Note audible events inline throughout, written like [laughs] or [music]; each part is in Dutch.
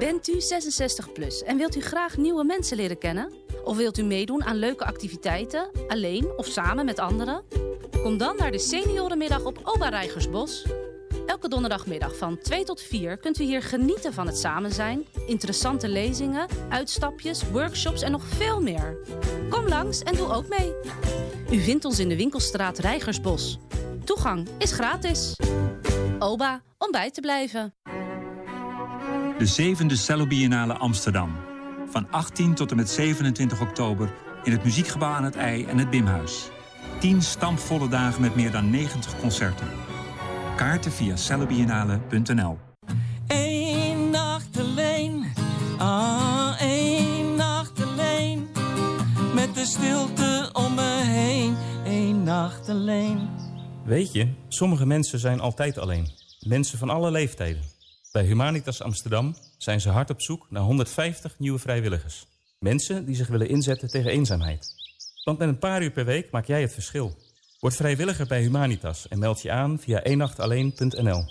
Bent u 66 plus en wilt u graag nieuwe mensen leren kennen? Of wilt u meedoen aan leuke activiteiten, alleen of samen met anderen? Kom dan naar de seniorenmiddag op Oba Rijgersbos. Elke donderdagmiddag van 2 tot 4 kunt u hier genieten van het samen zijn, interessante lezingen, uitstapjes, workshops en nog veel meer. Kom langs en doe ook mee. U vindt ons in de winkelstraat Rijgersbos. Toegang is gratis. Oba, om bij te blijven. De zevende Cello Biennale Amsterdam. Van 18 tot en met 27 oktober in het Muziekgebouw aan het IJ en het Bimhuis. 10 stampvolle dagen met meer dan 90 concerten. Kaarten via cellobiennale.nl Eén nacht alleen, ah, één nacht alleen. Met de stilte om me heen, één nacht alleen. Weet je, sommige mensen zijn altijd alleen. Mensen van alle leeftijden. Bij Humanitas Amsterdam zijn ze hard op zoek naar 150 nieuwe vrijwilligers. Mensen die zich willen inzetten tegen eenzaamheid. Want met een paar uur per week maak jij het verschil. Word vrijwilliger bij Humanitas en meld je aan via eenachtalleen.nl.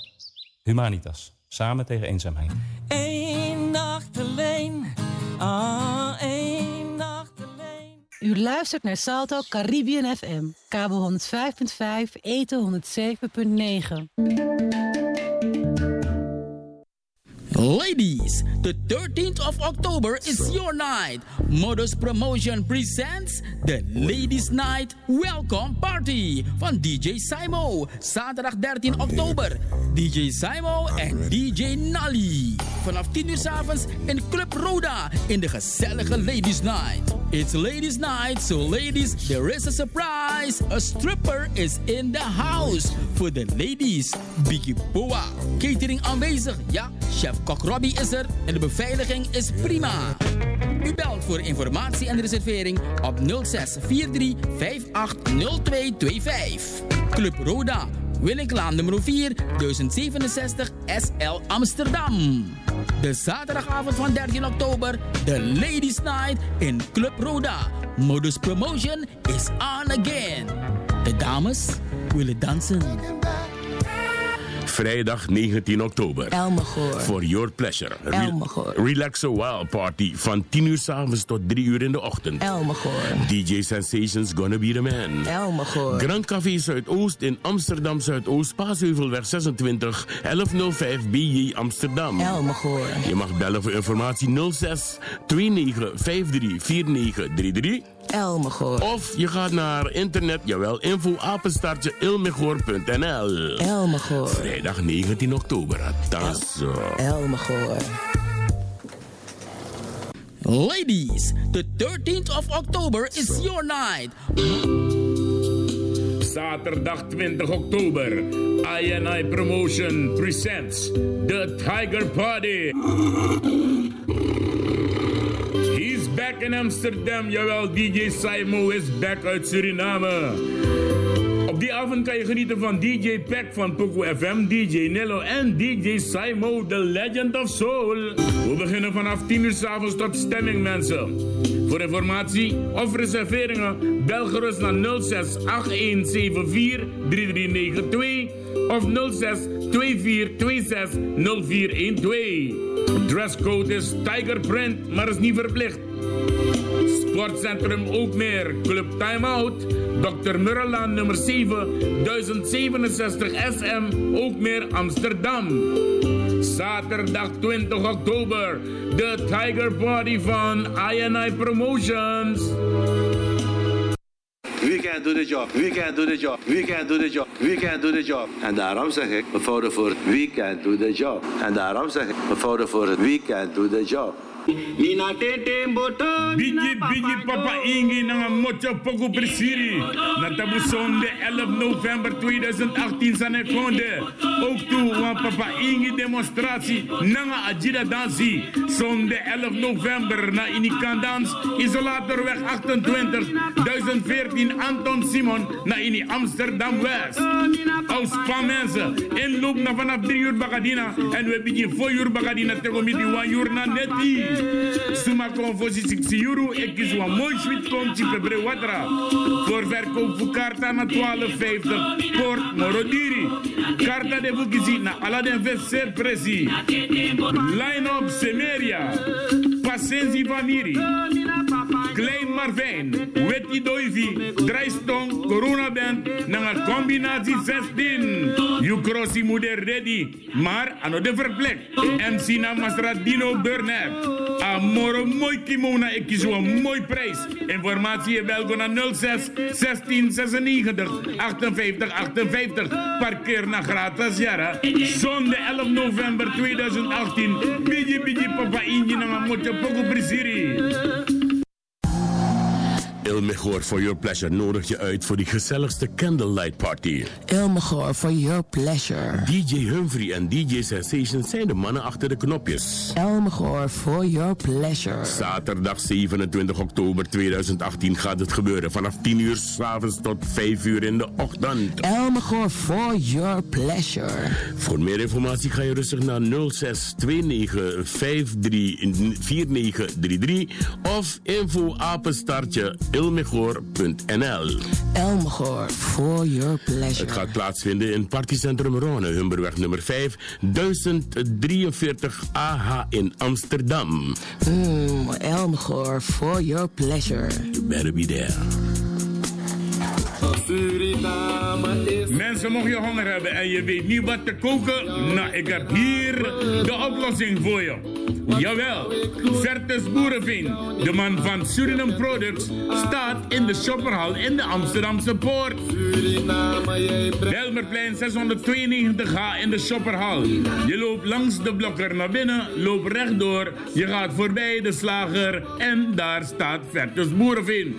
Humanitas, samen tegen eenzaamheid. Eén nacht alleen, ah, één nacht alleen. U luistert naar Salto Caribbean FM, kabel 105.5, eten 107.9. Ladies, the 13th of October is your night. Modus Promotion presents the Ladies Night Welcome Party van DJ Simo. Zaterdag 13 oktober. DJ Simo en DJ Nally. Vanaf 10 uur s avonds in Club Roda in de gezellige Ladies Night. It's Ladies Night, so ladies, there is a surprise. A stripper is in the house. Voor de ladies, Biggie Boa. Catering aanwezig, ja, chef Kok Robbie is er en de beveiliging is prima. U belt voor informatie en reservering op 06 43 580225. Club Roda, Willinklaan nummer 4, 1067 SL Amsterdam. De zaterdagavond van 13 oktober, de Ladies Night in Club Roda. Modus Promotion is on again. De dames willen dansen. Vrijdag 19 oktober. Elmegor. For your pleasure. Re Elmegor. Relax a While Party van 10 uur s'avonds tot 3 uur in de ochtend. Elmegor. DJ Sensations Gonna Be The Man. Elmegor. Grand Café Zuidoost in Amsterdam Zuidoost, Paasheuvelweg 26, 1105 BJ Amsterdam. Elmegor. Je mag bellen voor informatie 06 29 53 4933. Elmegor. Of je gaat naar internet, jawel, info apenstaartje ilmegor.nl. Elmegor. Vrijdag 19 oktober, Atasso. Elmegor. Ladies, the 13th of October is your night. Zaterdag 20 oktober. INI Promotion presents The Tiger Party. Back in Amsterdam. Jawel, DJ Simo is back uit Suriname. Op die avond kan je genieten van DJ Peck van Poco FM, DJ Nello en DJ Simo, the Legend of Soul. We beginnen vanaf 10 uur s'avonds tot stemming, mensen. Voor informatie of reserveringen bel gerust naar 06 8174 3392 of 06 2426 0412. Dresscode is Tiger Print, maar is niet verplicht. Sportcentrum ook meer. Club Timeout. Dr. Murrelaan nummer 7. 1067 SM. Meer Amsterdam. Zaterdag 20 oktober. De Tiger Party van INI Promotions. We can do the job, we can do the job, we can do the job, we can do the job. En daarom zeg ik, we vouwen voor we can do the job. En daarom zeg ik, we vouwen voor we can do the job. Bigi bigi papa ingi na mocho poku. Na tabu zonde 11 november 2018 sane konde. Ook toe wan papa ingi demonstratie nanga ajira dansi. Zonde 11 november na inikandans isolatorweg 28 1014 Anton Simon naar in Amsterdam West. Als mensen. Inloop naar vanaf 3 uur Bagadina. En we beginnen 4 uur Bagadina. Die 1 uur na neti. Suma kon voor 6 euro. Ik kies een mooi sweet kom chipe brewatra. Voor verkoop voor kaarten naar 12,50. Port Morodiri. Karta de Bukisi na Aladdin Vesser Presi. Line-up Semeria. Pasensi Vaniri. Klein Marvijn. Wetty Doivi. Drijstong. Corona Band. Na een combinatie 16. You crossi moeder ready. Maar aan de verplek. MC na Masradino Burnett. Amoro mooi kimono. Ik kies een mooi prijs. Informatie bel naar 06 16 96 58 58. Parkeer naar gratis jara. Zondag 11 november 2018. Bidje bidje papa inje na poco brisiri. Ilmegor for Your Pleasure nodigt je uit voor die gezelligste candlelight party. Ilmegor for your pleasure. DJ Humphrey en DJ Sensation zijn de mannen achter de knopjes. Elmegor for your pleasure. Zaterdag 27 oktober 2018 gaat het gebeuren. Vanaf 10 uur s'avonds tot 5 uur in de ochtend. Elmegor for your pleasure. Voor meer informatie ga je rustig naar 06 29 53 4933 of info apenstaartje ilmegor.nl. Elmegor for your pleasure. Het gaat plaatsvinden in Partycentrum Rone, Humberweg nummer 5, 1043 AH in Amsterdam. Mm, Elmegor for your pleasure. You better be there. Mensen, mocht je honger hebben en je weet niet wat te koken, nou, ik heb hier de oplossing voor je. Jawel, Vertus Boerenveen, de man van Suriname Products, staat in de shopperhal in de Amsterdamse Poort. Belmerplein 692H in de shopperhal. Je loopt langs de blokker naar binnen, loopt rechtdoor, je gaat voorbij de slager en daar staat Vertus Boerenveen.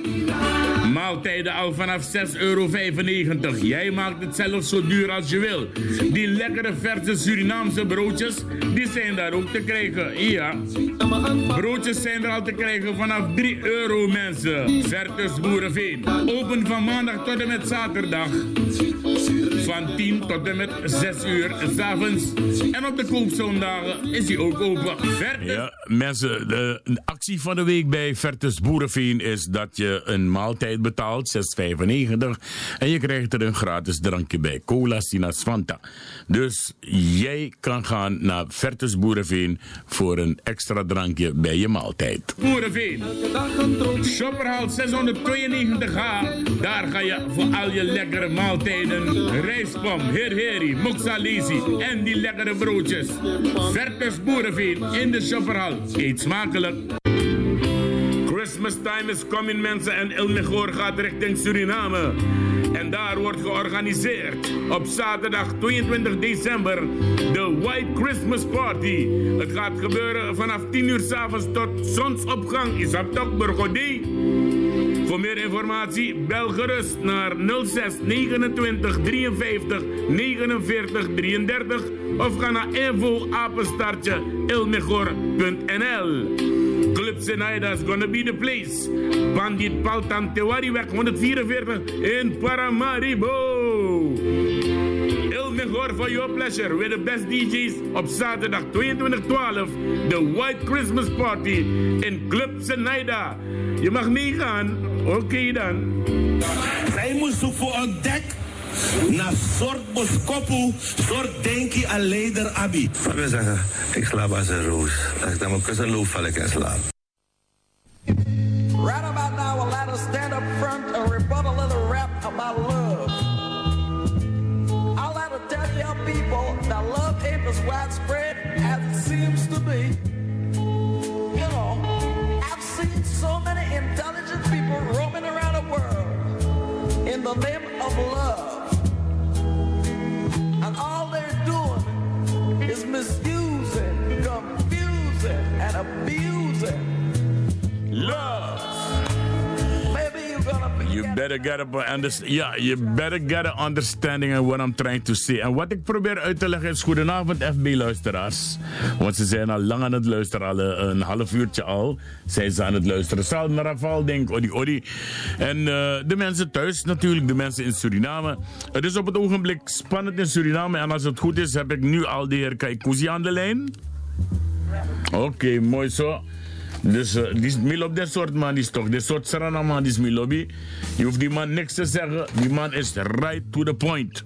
Maaltijden al vanaf 6,95 euro. Jij maakt het zelf zo duur als je wil. Die lekkere verse Surinaamse broodjes, die zijn daar ook te krijgen. Ja. Broodjes zijn er al te krijgen vanaf 3 euro mensen. Vertus Boerenveen. Open van maandag tot en met zaterdag. Van 10 tot en met 6 uur s'avonds. En op de koopzondagen is hij ook open. Vertus mensen, de, actie van de week bij Vertus Boerenveen is dat je een maaltijd betaalt, 6,95. En je krijgt er een gratis drankje bij, Cola Sinas Fanta. Dus jij kan gaan naar Vertus Boerenveen voor een extra drankje bij je maaltijd. Boerenveen. Shopperhal 692H. Daar ga je voor al je lekkere maaltijden. Rijstpom, herheri, moxalesi en die lekkere broodjes. Vertus Boerenveen in de Shopperhal. Eet smakelijk. Christmas time is coming mensen en Mejor gaat richting Suriname. En daar wordt georganiseerd op zaterdag 22 december de White Christmas Party. Het gaat gebeuren vanaf 10 uur s'avonds tot zonsopgang in Saptok Burgodi. Voor meer informatie bel gerust naar 06 29 53 49 33 of ga naar info apenstaartje ilmegor.nl. Club Senaida is gonna be the place. Bandit Paltan Tewariweg 144 in Paramaribo. Il Mejor for your pleasure with the best DJs op zaterdag 2212. The White Christmas Party in Club Senaida. Je mag meegaan. Oké dan. Zij moest voor een dek naar soort boskopu, soort denki aan leider abi. Wat wil zeggen? Ik slaap als een roos. Als ik naar mijn kussen loop, val ik in slaap. Right about now, I'll let us stand up front and rebut a little rap about love. I'll let her tell your people that love ain't as widespread as it seems to be. You know, I've seen so many intelligent people roaming around the world in the name of love. Misusing, confusing, and abusing love. You better get up underst- yeah, you better get an understanding of what I'm trying to say. En wat ik probeer uit te leggen is goedenavond FB-luisteraars. Want ze zijn al lang aan het luisteren, al eh, een half uurtje al. Zijn ze aan het luisteren. Sal Narafal, denk odi odi. En uh, de mensen thuis natuurlijk, de mensen in Suriname. Het is op het ogenblik spannend in Suriname. En als het goed is, heb ik nu al de heer Kaikousi aan de lijn. Oké, mooi zo. Dus uh, die Milop, dit soort man is toch, dit soort Sarana man is Milobi. Je hoeft die man niks te zeggen, die man is right to the point.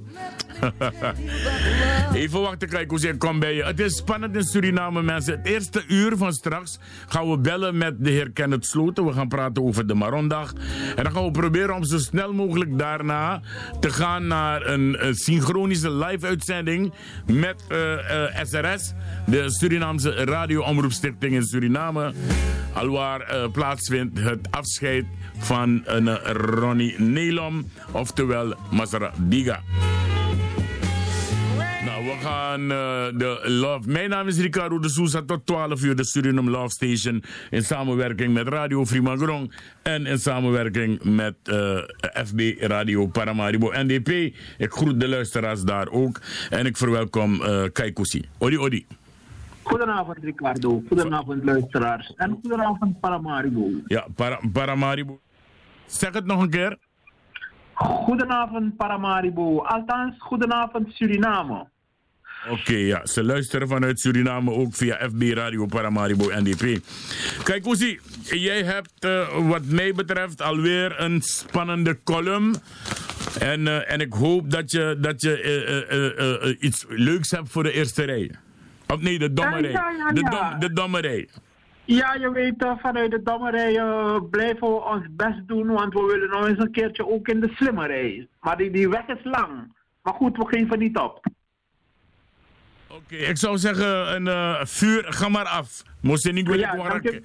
[laughs] Even wachten, kijk hoe ze komt bij je. Het is spannend in Suriname, mensen. Het eerste uur van straks gaan we bellen met de heer Kenneth Sloten. We gaan praten over de Marondag. En dan gaan we proberen om zo snel mogelijk daarna te gaan naar een, een synchronische live-uitzending met uh, uh, SRS, de Surinaamse Radio-omroepstichting in Suriname. Alwaar uh, plaatsvindt het afscheid van een Ronnie Nelom, oftewel Masara Diga. Nou, we gaan uh, de Love. Mijn naam is Ricardo de Sousa. Tot 12 uur de Suriname Love Station. In samenwerking met Radio Frimagrong. En in samenwerking met uh, FB Radio Paramaribo NDP. Ik groet de luisteraars daar ook. En ik verwelkom uh. Odi, odi. Goedenavond Ricardo. Goedenavond luisteraars. En goedenavond Paramaribo. Ja, para Paramaribo. Zeg het nog een keer. Goedenavond Paramaribo. Althans, goedenavond Suriname. Oké, okay, ja. Ze luisteren vanuit Suriname ook via FB Radio Paramaribo NDP. Kijk, Oezie, jij hebt uh, wat mij betreft alweer een spannende column. En, uh, en ik hoop dat je, dat je uh, iets leuks hebt voor de eerste rij. Of nee, de dommerij. Ja, ja, ja, de, dom, de dommerij. Ja, je weet, vanuit de dommerij blijven we ons best doen, want we willen nog eens een keertje ook in de slimmerij. Maar die, die weg is lang. Maar goed, we geven niet op. Oké, okay, ik zou zeggen, een uh, vuur, ga maar af. Moest je niet ja, raket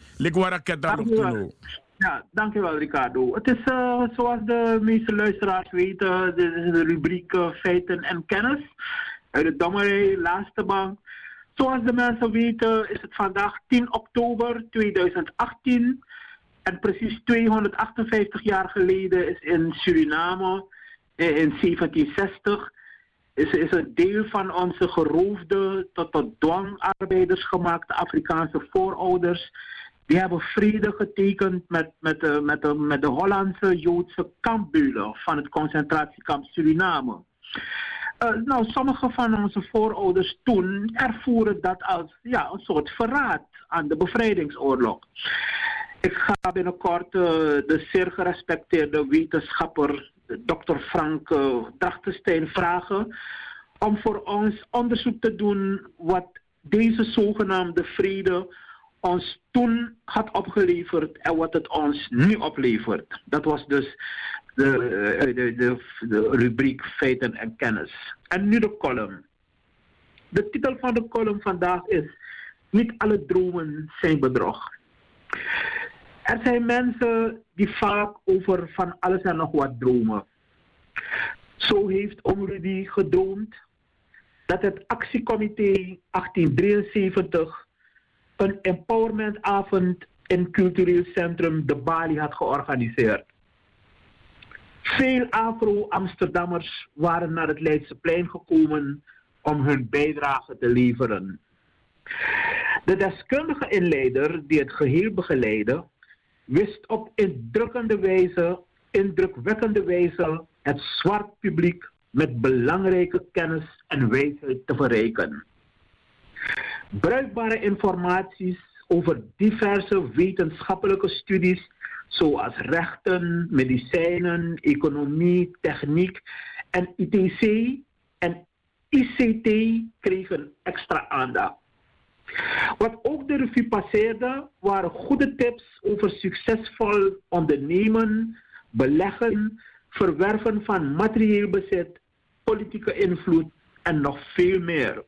Ja, dankjewel Ricardo. Het is uh, zoals de meeste luisteraars weten, dit is de rubriek uh, feiten en kennis. Uit de Dommerij, laatste bank. Zoals de mensen weten is het vandaag 10 oktober 2018. En precies 258 jaar geleden is in Suriname in 1760 is, is een deel van onze geroofde tot, tot dwangarbeiders gemaakte Afrikaanse voorouders. Die hebben vrede getekend met, met, de, met, de, met de Hollandse Joodse kampbulen van het concentratiekamp Suriname. Uh, nou, sommige van onze voorouders toen ervoeren dat als ja, een soort verraad aan de bevrijdingsoorlog. Ik ga binnenkort uh, de zeer gerespecteerde wetenschapper Dr. Frank uh, Drachtenstein vragen om voor ons onderzoek te doen wat deze zogenaamde vrede ons toen had opgeleverd en wat het ons nu oplevert. Dat was dus de, de, de, de rubriek feiten en kennis. En nu de column. De titel van de column vandaag is Niet alle dromen zijn bedrog. Er zijn mensen die vaak over van alles en nog wat dromen. Zo heeft Om Rudy gedroomd dat het actiecomité 1873 een empowermentavond in cultureel centrum De Bali had georganiseerd. Veel Afro-Amsterdammers waren naar het Leidseplein gekomen om hun bijdrage te leveren. De deskundige inleider die het geheel begeleidde, wist op indrukkende wijze, indrukwekkende wijze het zwart publiek met belangrijke kennis en wijsheid te verrijken. Bruikbare informaties over diverse wetenschappelijke studies zoals rechten, medicijnen, economie, techniek en ITC en ICT kregen extra aandacht. Wat ook de revue passeerde waren goede tips over succesvol ondernemen, beleggen, verwerven van materieel bezit, politieke invloed en nog veel meer.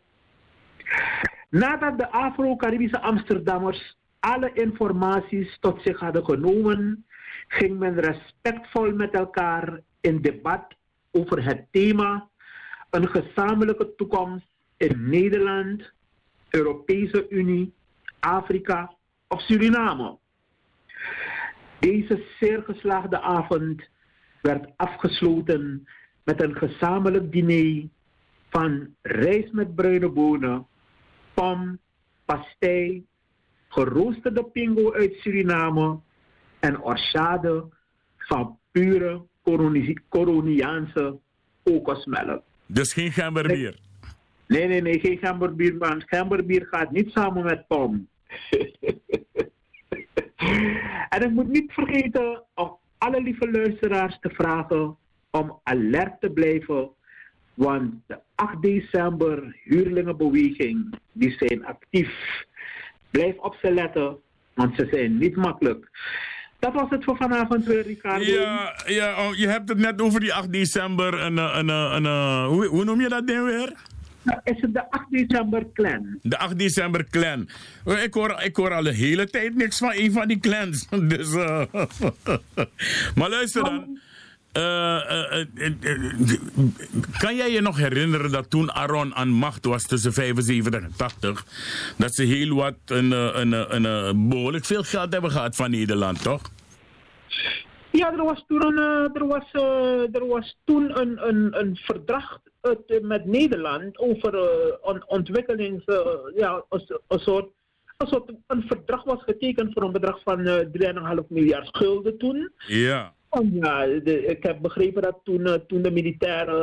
Nadat de Afro-Caribische Amsterdammers alle informaties tot zich hadden genomen, ging men respectvol met elkaar in debat over het thema een gezamenlijke toekomst in Nederland, Europese Unie, Afrika of Suriname. Deze zeer geslaagde avond werd afgesloten met een gezamenlijk diner van rijst met bruine bonen, pom, pastei, geroosterde pingo uit Suriname en orchade van pure Coroniaanse kokosmelk. Dus geen gemberbier? Nee, nee, nee, geen gemberbier, man. Gemberbier gaat niet samen met pom. [laughs] en ik moet niet vergeten om alle lieve luisteraars te vragen om alert te blijven. Want de 8 december huurlingenbeweging, die zijn actief. Blijf op ze letten, want ze zijn niet makkelijk. Dat was het voor vanavond weer, Ricardo. Ja, ja oh, je hebt het net over die 8 december. En, en, en, hoe, hoe noem je dat ding weer? Nou, is het de 8 december clan? De 8 december clan. Oh, ik hoor, ik hoor al de hele tijd niks van een van die clans. [laughs] Dus, uh, [laughs] maar luister dan. Uh, uh, kan jij je nog herinneren dat toen Aaron aan macht was tussen 75 en 80, dat ze heel wat een, een, een, behoorlijk veel geld hebben gehad van Nederland, toch? Ja, er was toen een, er was, er was toen een, een, een verdrag met Nederland over ontwikkelings, ja, een, soort een soort een verdrag was getekend voor een bedrag van uh, 3,5 miljard gulden toen. Ja. Ja, ik heb begrepen dat toen, uh, toen de militaire,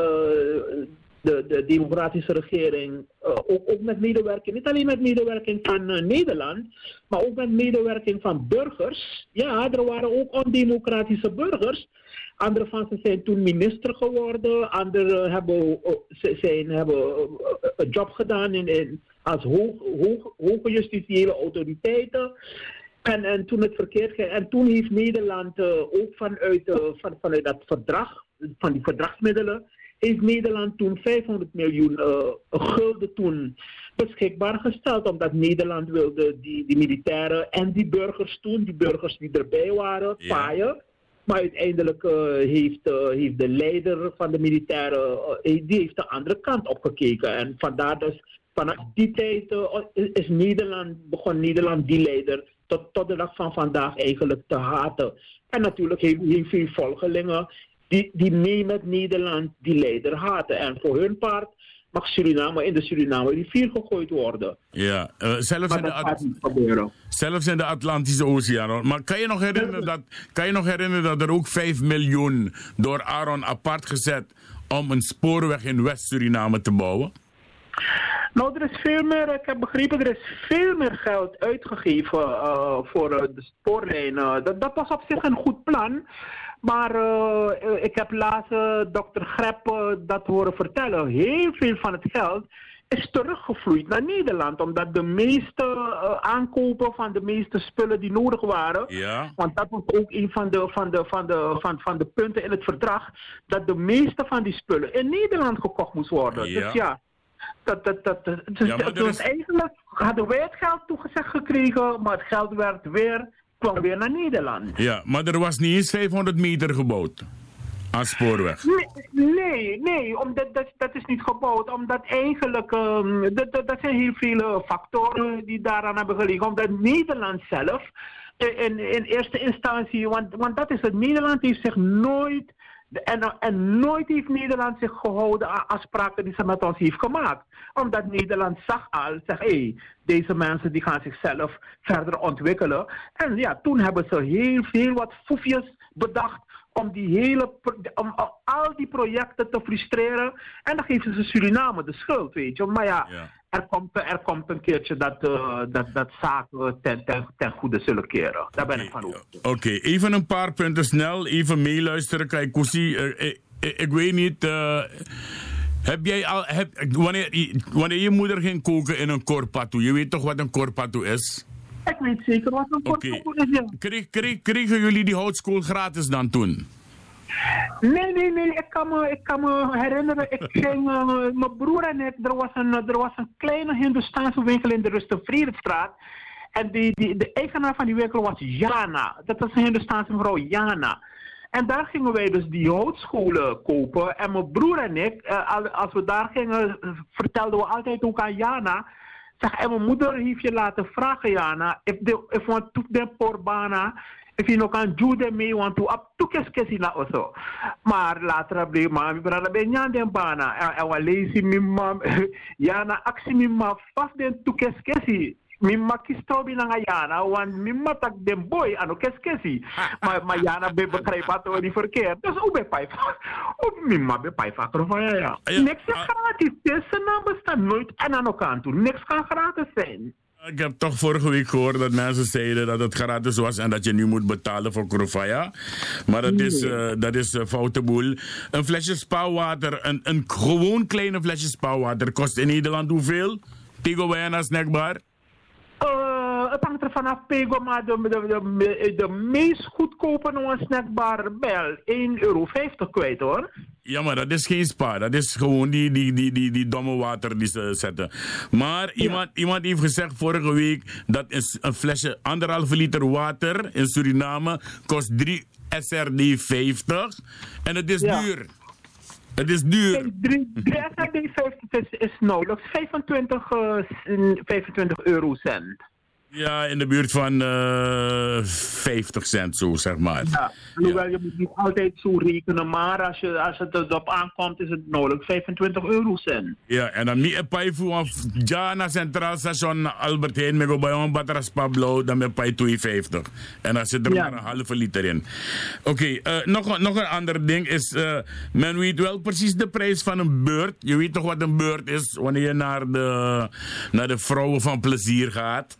uh, de, de democratische regering, uh, ook, ook met medewerking, niet alleen met medewerking van Nederland, maar ook met medewerking van burgers. Ja, er waren ook ondemocratische burgers. Anderen van ze zijn toen minister geworden, anderen hebben, zijn, hebben een job gedaan in, in, als hoog, hoog, hoge justitiële autoriteiten. En, en toen het verkeerd ging. En toen heeft Nederland uh, ook vanuit, van, vanuit dat verdrag, van die verdragsmiddelen, heeft Nederland toen 500 miljoen uh, gulden toen beschikbaar gesteld. Omdat Nederland wilde die, die militairen en die burgers toen, die burgers die erbij waren, paaien. Maar uiteindelijk heeft, heeft de leider van de militairen, die heeft de andere kant opgekeken. En vandaar dus, vanaf die tijd is Nederland, begon Nederland die leider tot, tot de dag van vandaag eigenlijk te haten. En natuurlijk heeft hij veel volgelingen die, die mee met Nederland die leider haten. En voor hun part mag Suriname in de Suriname rivier gegooid worden. Ja, uh, zelfs, in de zelfs in de Atlantische Oceaan. Maar kan je, nog herinneren dat, kan je nog herinneren dat er ook 5 miljoen door Aaron apart gezet om een spoorweg in West-Suriname te bouwen? Nou, er is veel meer, ik heb begrepen, er is veel meer geld uitgegeven uh, voor uh, de spoorlijnen. Dat, dat, was op zich een goed plan. Maar uh, ik heb laatst dokter Grep dat horen vertellen. Heel veel van het geld is teruggevloeid naar Nederland. Omdat de meeste aankopen van de meeste spullen die nodig waren. Ja. Want dat was ook een van de, van, de, van, de, van, van de punten in het verdrag. Dat de meeste van die spullen in Nederland gekocht moest worden. Ja. Dus ja. Dat, dat, dat, dat, dus, Ja, er dus is- eigenlijk hadden wij het geld toegezegd gekregen, maar het geld werd weer, kwam weer naar Nederland. Ja, maar er was niet eens 500 meter gebouwd aan spoorweg. Nee, nee, nee omdat, dat, dat is niet gebouwd. Omdat eigenlijk, ehm, dat, dat, dat zijn heel veel factoren die daaraan hebben gelegen. Omdat Nederland zelf, eh, in, in eerste instantie, want, want dat is het, Nederland heeft zich nooit, en, en nooit heeft Nederland zich gehouden aan afspraken die ze met ons heeft gemaakt. Omdat Nederland zag al, zeg hé, hey, deze mensen die gaan zichzelf verder ontwikkelen. En ja, toen hebben ze heel veel wat foefjes bedacht om, die hele, om al die projecten te frustreren. En dan geven ze Suriname de schuld, weet je. Maar ja, Er, komt, er komt een keertje dat, eh, dat, dat zaken ten, ten, ten goede zullen keren. Daar ben ik van overtuigd. Oké, even een paar punten snel. Even meeluisteren, Kaikousi. Eh, ik, ik, ik weet niet... eh, heb jij al... Heb, wanneer, wanneer je moeder ging koken in een korpatu, je weet toch wat een korpatu is? Ik weet zeker wat een Oké. kort is. ja. Kreeg, kreeg, kregen jullie die houtskool gratis dan toen? Nee, nee, nee. Ik kan me, ik kan me herinneren. Ik [laughs] ging, eh, mijn broer en ik, er was een, er was een kleine Hindoestaanse winkel in de Rustenvredenstraat. En die, die, de eigenaar van die winkel was Jana. Dat was een Hindoestaanse mevrouw Jana. En daar gingen wij dus die houtscholen kopen. En mijn broer en ik, eh, al- als we daar gingen, vertelden we altijd ook aan Jana. Zeg, en mijn moeder heeft je laten vragen, Jana, if, the, if want to them por If je nog kan jude mee, want to up to kes kesi na oso. Maar later de man, we brada ben jan den bana. En we lezen mi mam, ja na actie ma vast den to kes kesi. Mi ma [laughs] kistobi na ngayana, want mi ma tak den boy ano kes kesi. Maar [laughs] ma jana be begrijp wat niet verkeerd. Dus hoe be pijf? Of mi ma be pijf akro van ja ja. Niks is gratis. Deze naam bestaat nooit en aan elkaar toe. Niks kan gratis zijn. Ik heb toch vorige week gehoord dat mensen zeiden dat het gratis was en dat je nu moet betalen voor Krofaya. Maar dat is, uh, dat is een foute boel. Een flesje spouwwater, een, een gewoon kleine flesje spouwwater kost in Nederland hoeveel? Tigo Wijna snackbar? Uh, het hangt er vanaf Pego, maar de, de, de, de meest goedkope nog snackbar bel 1,50 euro kwijt hoor. Ja, maar dat is geen spa. Dat is gewoon die, die, die, die, die domme water die ze zetten. Maar ja. iemand, iemand heeft gezegd vorige week dat een flesje anderhalve liter water in Suriname kost 3 SRD 50. En het is ja. duur. Het is duur. 3 SRD 50 is, is nauwelijks 25, uh, 25 eurocent. Ja, in de buurt van uh, 50 cent zo, zeg maar. Ja, hoewel ja. je moet niet altijd zo rekenen, maar als, je, als het erop aankomt is het nodig 25 eurocent. Ja, en dan niet een pay voor ja, naar Centraal Station Albert Heijn, met een Batras Pablo, dan met pay 2,50. En dan zit er ja. maar een halve liter in. Oké, okay, uh, nog, nog een ander ding is, uh, men weet wel precies de prijs van een beurt. Je weet toch wat een beurt is wanneer je naar de, naar de vrouwen van plezier gaat.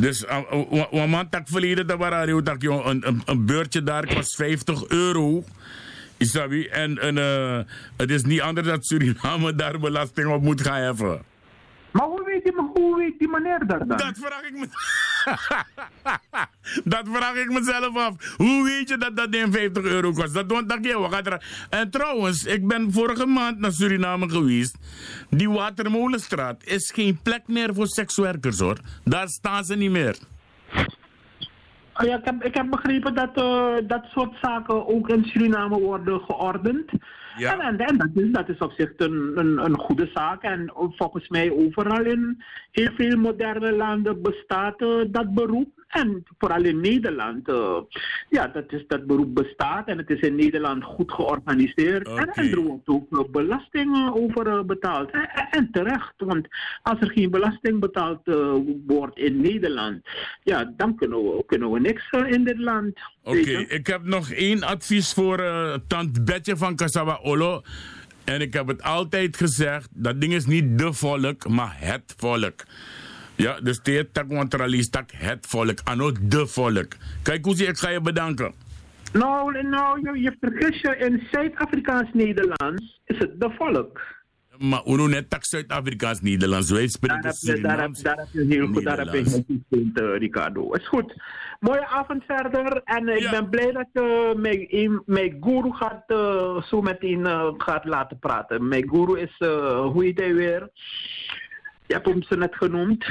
Dus een maand tak verleden dat waren een, een, beurtje daar kost 50 euro. En, en uh, het is niet anders dat Suriname [laughs] daar belasting op moet gaan heffen. Maar weet die, hoe weet die meneer daar dan? Dat vraag ik me. [laughs] dat vraag ik mezelf af. Hoe weet je dat dat 50 euro kost? Dat doet dat je En trouwens, ik ben vorige maand naar Suriname geweest. Die Watermolenstraat is geen plek meer voor sekswerkers hoor. Daar staan ze niet meer. Oh ja, ik, heb, ik heb begrepen dat uh, dat soort zaken ook in Suriname worden geordend. Ja. En, en, dat, is, dat is op zich een, een, een goede zaak. En volgens mij overal in heel veel moderne landen bestaat uh, dat beroep. En vooral in Nederland, uh, ja, dat, is, dat beroep bestaat en het is in Nederland goed georganiseerd. Okay. En, en er wordt ook belasting over uh, betaald. En, en, terecht, want als er geen belasting betaald uh, wordt in Nederland, ja, dan kunnen we, kunnen we niks in dit land. Oké, okay. ik heb nog één advies voor Tant Betje van Casawa Olo. En ik heb het altijd gezegd, dat ding is niet de volk, maar het volk. Ja, dus dit tak wantralies tak het volk, ano de volk. Kijk hoe ik ga je bedanken. Nou, nou je, je vergis je, in Zuid-Afrikaans-Nederlands is het de volk. Maar hoe net tak Zuid-Afrikaans-Nederlands, wij spreken daar heb, je, daar, heb, daar heb je heel goed, daar heb je heel goed punt, uh, Ricardo. Is goed. Mooie avond verder en uh, ik ja. ben blij dat je uh, mijn, mijn guru gaat uh, zo meteen gaat laten praten. Mijn guru is, hoe heet hij weer? Je hebt hem ze net genoemd.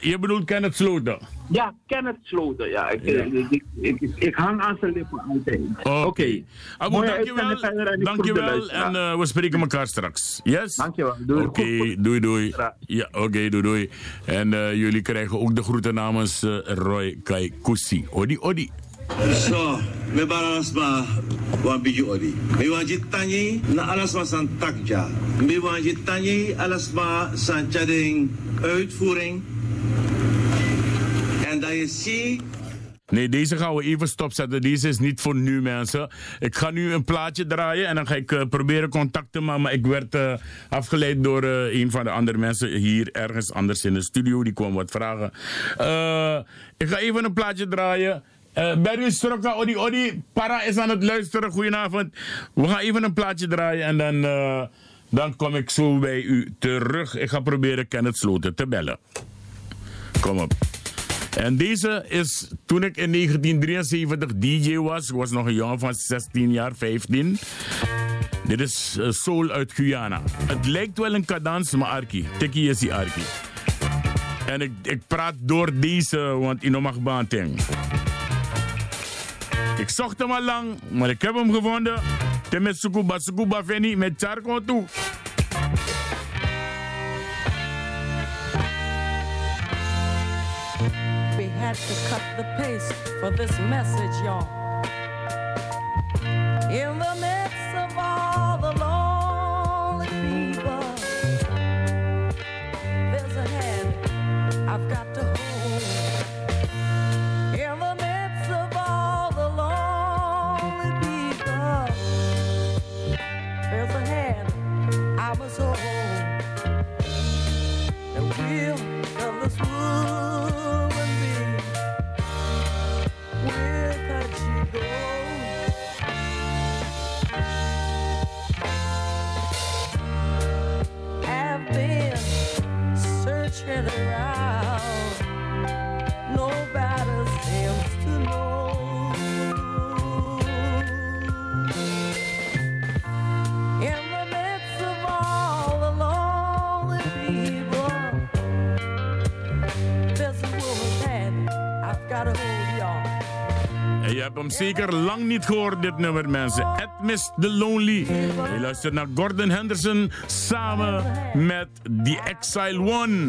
Je bedoelt Kenneth Sloten? Ja, Kenneth Sloten, ja. Ik, ja. Ik, ik, ik, ik, hang aan zijn lippen altijd. Oké. Okay. Okay. dankjewel. Dankjewel en uh, we spreken elkaar straks. Yes? Dankjewel. Doei. Oké, okay. doei doei. Ja, oké, okay, doei doei. En uh, jullie krijgen ook de groeten namens uh, Roy Kaikousi. Odi, odi. So, me balasma wan biju odi. Me wan tanyi na alasma san takja. Me wan tanyi alasma san chading uitvoering. En dat je. Nee, deze gaan we even stopzetten. Deze is niet voor nu, mensen. Ik ga nu een plaatje draaien en dan ga ik uh, proberen contact te maken. Maar ik werd uh, afgeleid door uh, een van de andere mensen hier ergens anders in de studio. Die kwam wat vragen. ik ga even een plaatje draaien. Berry Strokka, Odi Odi, Para is aan het luisteren. Goedenavond. We gaan even een plaatje draaien en dan, dan kom ik zo bij u terug. Ik ga proberen Kenneth Sloten te bellen. Kom op. En deze is toen ik in 1973 DJ was. Ik was nog een jongen van 16 jaar, 15. Dit is uh, Soul uit Guyana. Het lijkt wel een cadans, maar Arki. Tikkie is die Arki. En ik, ik praat door deze, want ik mag baanteng. Ik zocht hem al lang, maar ik heb hem gevonden. Met Sukuba Sukuba Feni met Charco toe. Had to cut the pace for this message, y'all. In the hem zeker lang niet gehoord, dit nummer, mensen. Edmis The Lonely. Je luistert naar Gordon Henderson samen met The Exile One.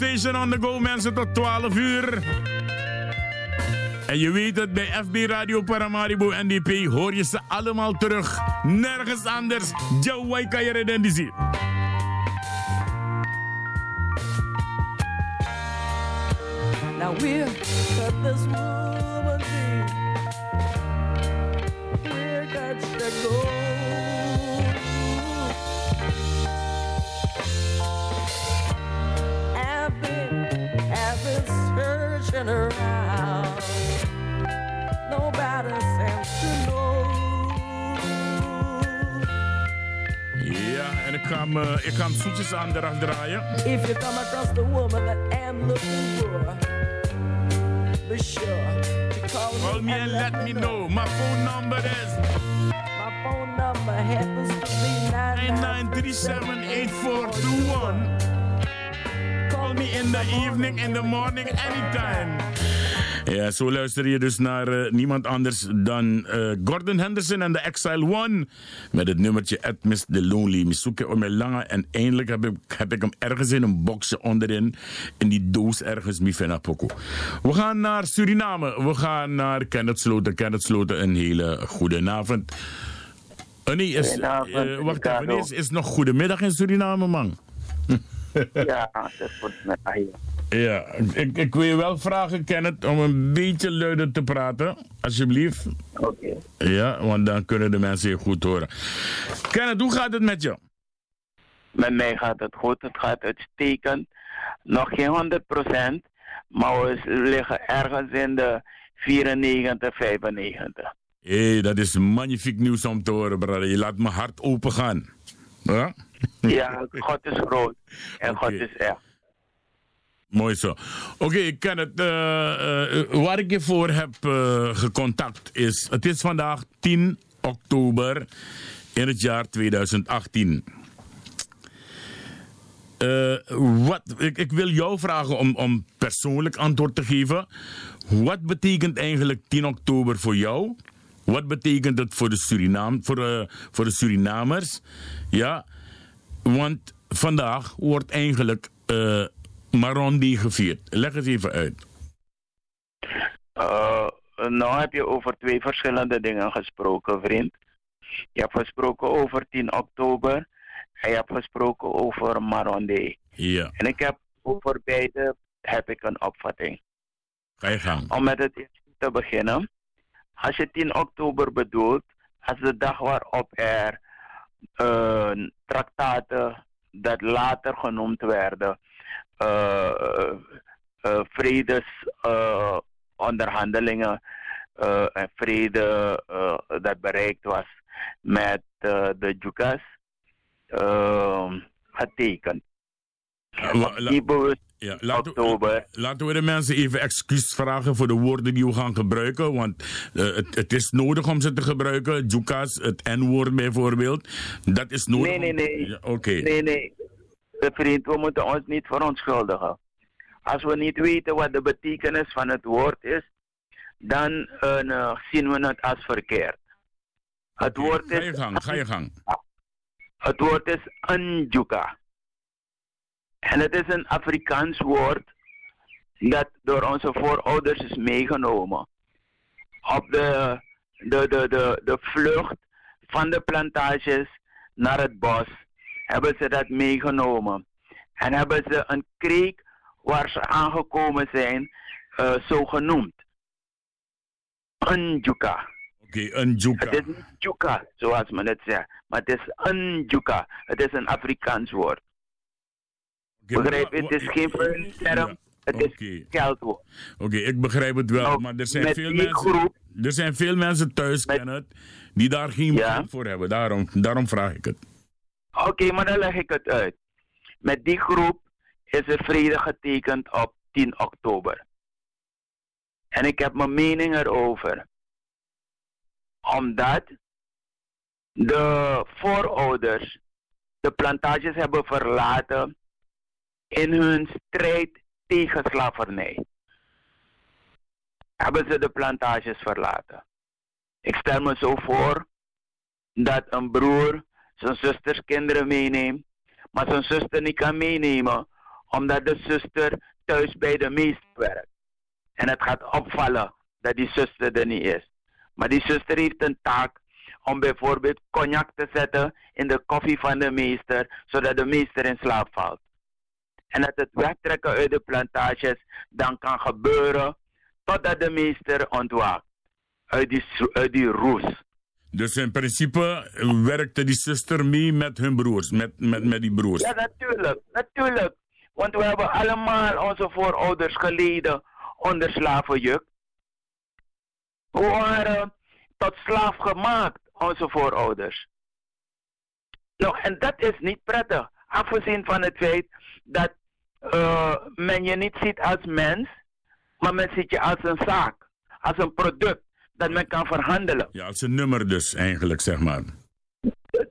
Station on the go, mensen, tot 12 uur. En je weet het, bij FB Radio Paramaribo NDP hoor je ze allemaal terug. Nergens anders. Jawai kan je redendisi. Now where could this woman be? Where could she searching around. Nobody seems to know. Ja, en ik ga hem, eh, ik ga hem zoetjes aan eraf draaien. If you come across the woman that I'm looking for, be sure to call me, Call me and let me know. My phone number is My phone number happens to be 99378421. Call me in the evening, in the morning, anytime. Ja, zo luister je dus naar eh, niemand anders dan eh, Gordon Henderson en de Exile One. Met het nummertje Edmis the Lonely. Misuke Omelanga. En eindelijk heb ik, heb ik hem ergens in een boxje onderin. In die doos ergens, Mifena Poco. We gaan naar Suriname. We gaan naar Kenneth Sloten. Kenneth Sloten, een hele goede avond. Nee, is, eh, wacht even. Is, is nog goedemiddag in Suriname, man? Ja, dat wordt hier. Ja, ik, ik wil je wel vragen, Kenneth, om een beetje luider te praten, alsjeblieft. Oké. Ja, want dan kunnen de mensen je goed horen. Kenneth, hoe gaat het met je? Met mij gaat het goed, het gaat uitstekend. Nog geen 100% maar we liggen ergens in de 94, 95. Hé, hey, dat is magnifiek nieuws om te horen, brother. Je laat mijn hart open gaan. Ja? Ja, God is groot en God is echt. Mooi zo. Oké, Kenneth, eh, eh, waar ik je voor heb gecontact is... Het is vandaag 10 oktober in het jaar 2018. Eh, wat, ik, ik wil jou vragen om, om persoonlijk antwoord te geven. Wat betekent eigenlijk 10 oktober voor jou? Wat betekent het voor de, Surinaam, voor, voor de Surinamers? Ja, want vandaag wordt eigenlijk eh Marondi gevierd. Leg het even uit. Uh, nou heb je over twee verschillende dingen gesproken, vriend. Je hebt gesproken over 10 oktober en je hebt gesproken over Maronde. Ja, En ik heb over beide heb ik een opvatting. ga je gang. Om met het eerste te beginnen. Als je 10 oktober bedoelt, als de dag waarop er uh, traktaten dat later genoemd werden, uh, uh, vredesonderhandelingen en vrede dat bereikt was met de Jukas getekend. Die bewust, Ja, laten, oktober. laten we de mensen even excuus vragen voor de woorden die we gaan gebruiken. Want eh, het, het is nodig om ze te gebruiken. Jukas, het N-woord bijvoorbeeld. Dat is nodig. Nee, nee, nee. Ja, Oké. Nee, nee. De vriend, we moeten ons niet verontschuldigen. Als we niet weten wat de betekenis van het woord is, dan eh, zien we het als verkeerd. Het woord Ga je is, gang, ga je gang. het woord is anjuka. En het is een Afrikaans woord dat door onze voorouders is meegenomen. Op de, de, de, de, de vlucht van de plantages naar het bos hebben ze dat meegenomen. En hebben ze een kreek waar ze aangekomen zijn, eh, zo genoemd. Anjuka. Oké, een juka. Het is niet juka, zoals men het zegt. Maar het is een juka. Het is een Afrikaans woord. Begrijp je? Het is geen vuilnisterm. Het is geldwoord. Oké, ik begrijp het wel, maar er zijn, veel mensen, er zijn veel mensen thuis, Kenneth, die daar geen Ja. voor hebben. Daarom, daarom vraag ik het. Oké, maar dan leg ik het uit. Met die groep is er vrede getekend op 10 oktober. En ik heb mijn mening erover. Omdat de voorouders de plantages hebben verlaten in hun strijd tegen slavernij. Hebben ze de plantages verlaten. Ik stel me zo voor dat een broer zijn zusters kinderen meeneemt, maar zijn zuster niet kan meenemen, omdat de zuster thuis bij de meester werkt. En het gaat opvallen dat die zuster er niet is. Maar die zuster heeft een taak om bijvoorbeeld cognac te zetten in de koffie van de meester, zodat de meester in slaap valt. En dat het wegtrekken uit de plantages dan kan gebeuren totdat de meester ontwaakt uit die, uit die roes. Dus in principe werkte die zuster mee met hun broers, met, met, met die broers. Ja, natuurlijk. Natuurlijk. Want we hebben allemaal onze voorouders geleden onder slavenjuk. We waren tot slaaf gemaakt, onze voorouders. Nou, en dat is niet prettig. Afgezien van het feit dat eh, men je niet ziet als mens, maar men ziet je als een zaak, als een product dat men kan verhandelen. Ja, als een nummer dus eigenlijk, zeg maar.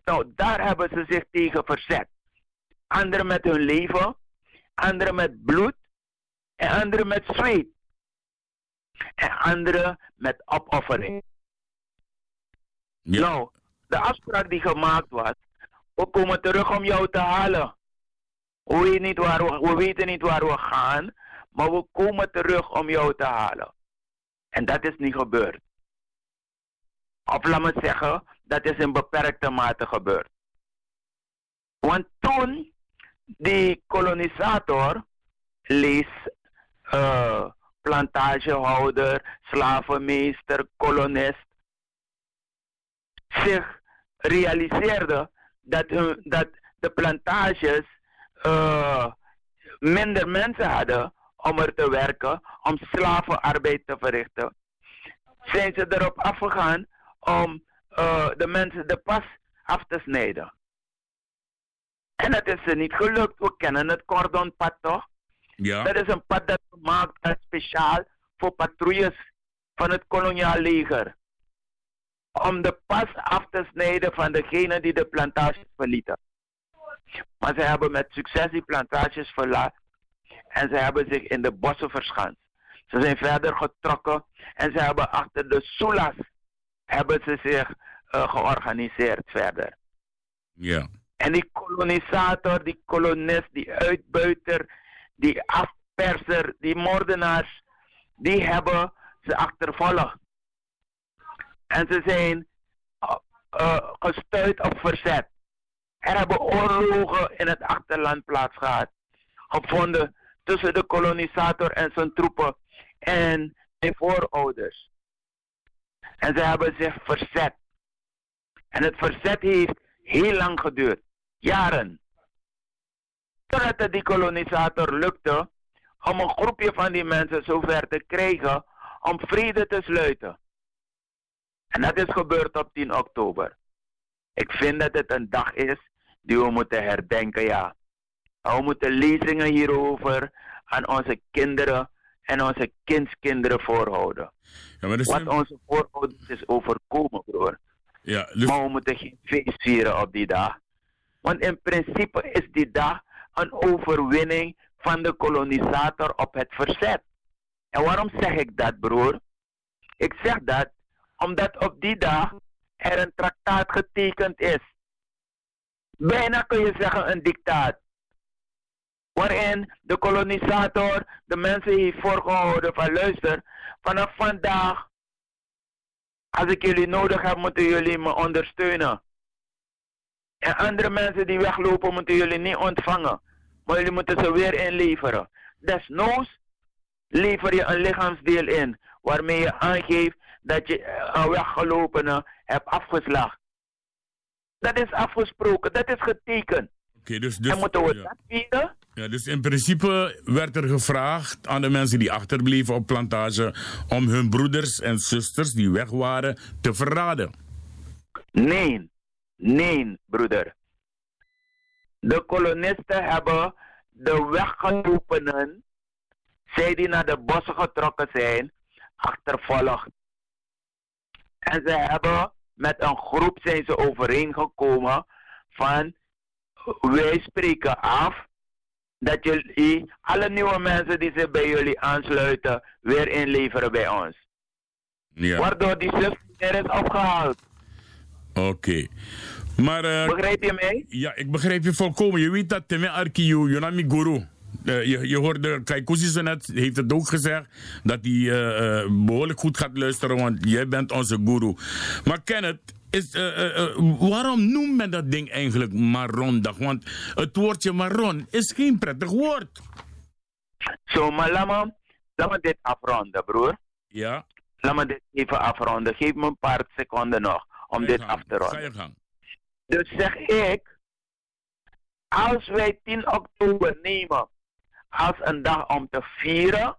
Nou, daar hebben ze zich tegen verzet. Anderen met hun leven, anderen met bloed en anderen met zweet. En anderen met opoffering. Nou, de afspraak die gemaakt was, we komen terug om jou te halen. We weten, niet waar we, we weten niet waar we gaan, maar we komen terug om jou te halen. En dat is niet gebeurd. Of laat me zeggen, dat is in beperkte mate gebeurd. Want toen die kolonisator, lees eh, plantagehouder, slavenmeester, kolonist, zich realiseerde dat, hun, dat de plantages eh, minder mensen hadden om er te werken, om slavenarbeid te verrichten, zijn ze erop afgegaan om eh, de mensen de pas af te snijden. En dat is ze niet gelukt. We kennen het cordonpad toch? Ja. Dat is een pad dat gemaakt is speciaal voor patrouilles van het koloniaal leger. Om de pas af te snijden van degenen die de plantages verlieten. Maar ze hebben met succes die plantages verlaten. En ze hebben zich in de bossen verschanst. Ze zijn verder getrokken en ze hebben achter de Sulas hebben ze zich eh, georganiseerd verder. Ja. En die kolonisator, die kolonist, die uitbuiter, die afperser, die moordenaars, die hebben ze achtervolgd. En ze zijn uh, uh, gestuurd op verzet. Er hebben oorlogen in het achterland plaatsgehad. Gevonden tussen de kolonisator en zijn troepen en zijn voorouders. En ze hebben zich verzet. En het verzet heeft heel lang geduurd. Jaren. Totdat het die kolonisator lukte om een groepje van die mensen zover te krijgen om vrede te sluiten. En dat is gebeurd op 10 oktober. Ik vind dat het een dag is die we moeten herdenken, ja. We moeten lezingen hierover aan onze kinderen en onze kindskinderen voorhouden. Ja, maar dus Wat onze voorouders is overkomen, broer. Ja, dus- Maar we moeten geen feest vieren op die dag. Want in principe is die dag een overwinning van de kolonisator op het verzet. En waarom zeg ik dat, broer? Ik zeg dat omdat op die dag er een traktaat getekend is. Bijna kun je zeggen een dictaat. Waarin de kolonisator de mensen heeft voorgehouden van luister, vanaf vandaag, als ik jullie nodig heb, moeten jullie me ondersteunen. En andere mensen die weglopen, moeten jullie niet ontvangen. Maar jullie moeten ze weer inleveren. Desnoods lever je een lichaamsdeel in, waarmee je aangeeft dat je eh, een weggelopene hebt afgeslacht. Dat is afgesproken, dat is getekend. Oké, dus, dus, en moeten we ja. dat vieren? Ja, dus in principe werd er gevraagd aan de mensen die achterbleven op plantage om hun broeders en zusters die weg waren te verraden. Nee, nee, broeder. De kolonisten hebben de weggelopenen, zij die naar de bossen getrokken zijn, achtervolgd. En ze hebben met een groep zijn ze overeengekomen van wij spreken af dat jullie alle nieuwe mensen die zich bij jullie aansluiten weer inleveren bij ons. Ja. Waardoor die er is opgehaald. Oké. Maar, eh, Begrijp je mij? Ja, ik begrijp je volkomen. Je weet dat Teme Arkiyu, Yonami Guru. Eh, je, je hoorde, Kaikousi zo net, heeft het ook gezegd, dat hij eh, eh, behoorlijk goed gaat luisteren, want jij bent onze guru. Maar Kenneth, is, waarom noemt men dat ding eigenlijk Marondag? Want het woordje Maron is geen prettig woord. Zo, maar laat me, laat me dit afronden, broer. Ja. Laat me dit even afronden. Geef me een paar seconden nog om dit af te Ga ronden. je gang. Dus zeg ik, als wij 10 oktober nemen als een dag om te vieren,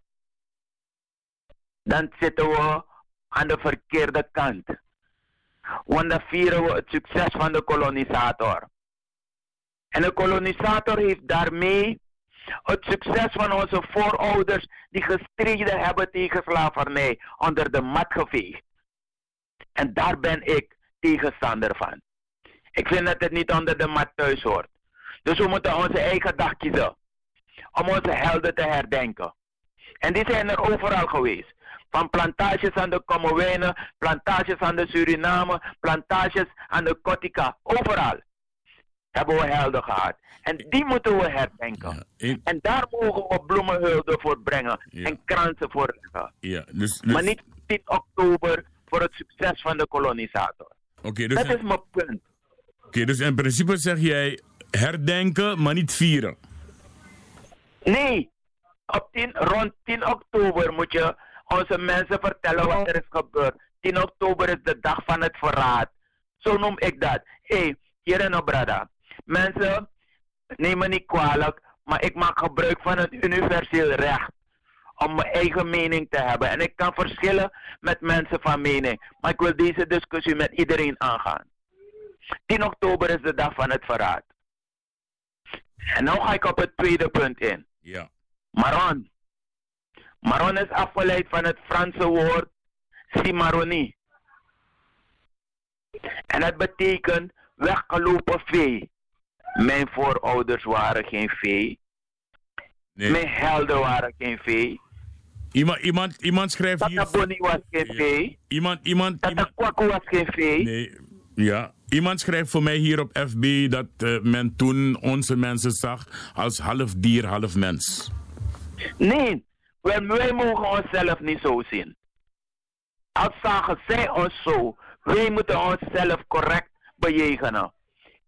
dan zitten we aan de verkeerde kant. Want dan vieren we het succes van de kolonisator. En de kolonisator heeft daarmee het succes van onze voorouders die gestreden hebben tegen slavernij onder de mat geveegd. En daar ben ik tegenstander van. Ik vind dat het niet onder de mat thuis hoort. Dus we moeten onze eigen dag kiezen. Om onze helden te herdenken. En die zijn er overal geweest. Van plantages aan de Kommerwijnen, plantages aan de Suriname, plantages aan de Kotika. Overal hebben we helden gehad. En die moeten we herdenken. En daar mogen we bloemenhulden voor brengen. En kransen voor leggen. Ja, dus, dus- Maar niet 10 oktober voor het succes van de kolonisator. Oké, dus, Dat is mijn punt. oké, dus in principe zeg jij herdenken, maar niet vieren. Nee, op 10, rond 10 oktober moet je onze mensen vertellen wat er is gebeurd. 10 oktober is de dag van het verraad. Zo noem ik dat. Hé, hey, hier in Obrada. Mensen, neem me niet kwalijk, maar ik maak gebruik van een universeel recht om mijn eigen mening te hebben. En ik kan verschillen met mensen van mening. Maar ik wil deze discussie met iedereen aangaan. 10 oktober is de dag van het verraad. En nu ga ik op het tweede punt in. Ja. Maron. Maron is afgeleid van het Franse woord cimarronie. En dat betekent weggelopen vee. Mijn voorouders waren geen vee. Mijn helden waren geen vee. Iemand, iemand, iemand schrijft hier... Tata Bonnie was geen vee. Iemand, iemand, Tata Kwaku was geen vee. Nee, ja. Iemand schrijft voor mij hier op FB dat eh, men toen onze mensen zag als half dier, half mens. Nee, wij, wij mogen onszelf niet zo zien. Als zagen zij ons zo, wij moeten onszelf correct bejegenen.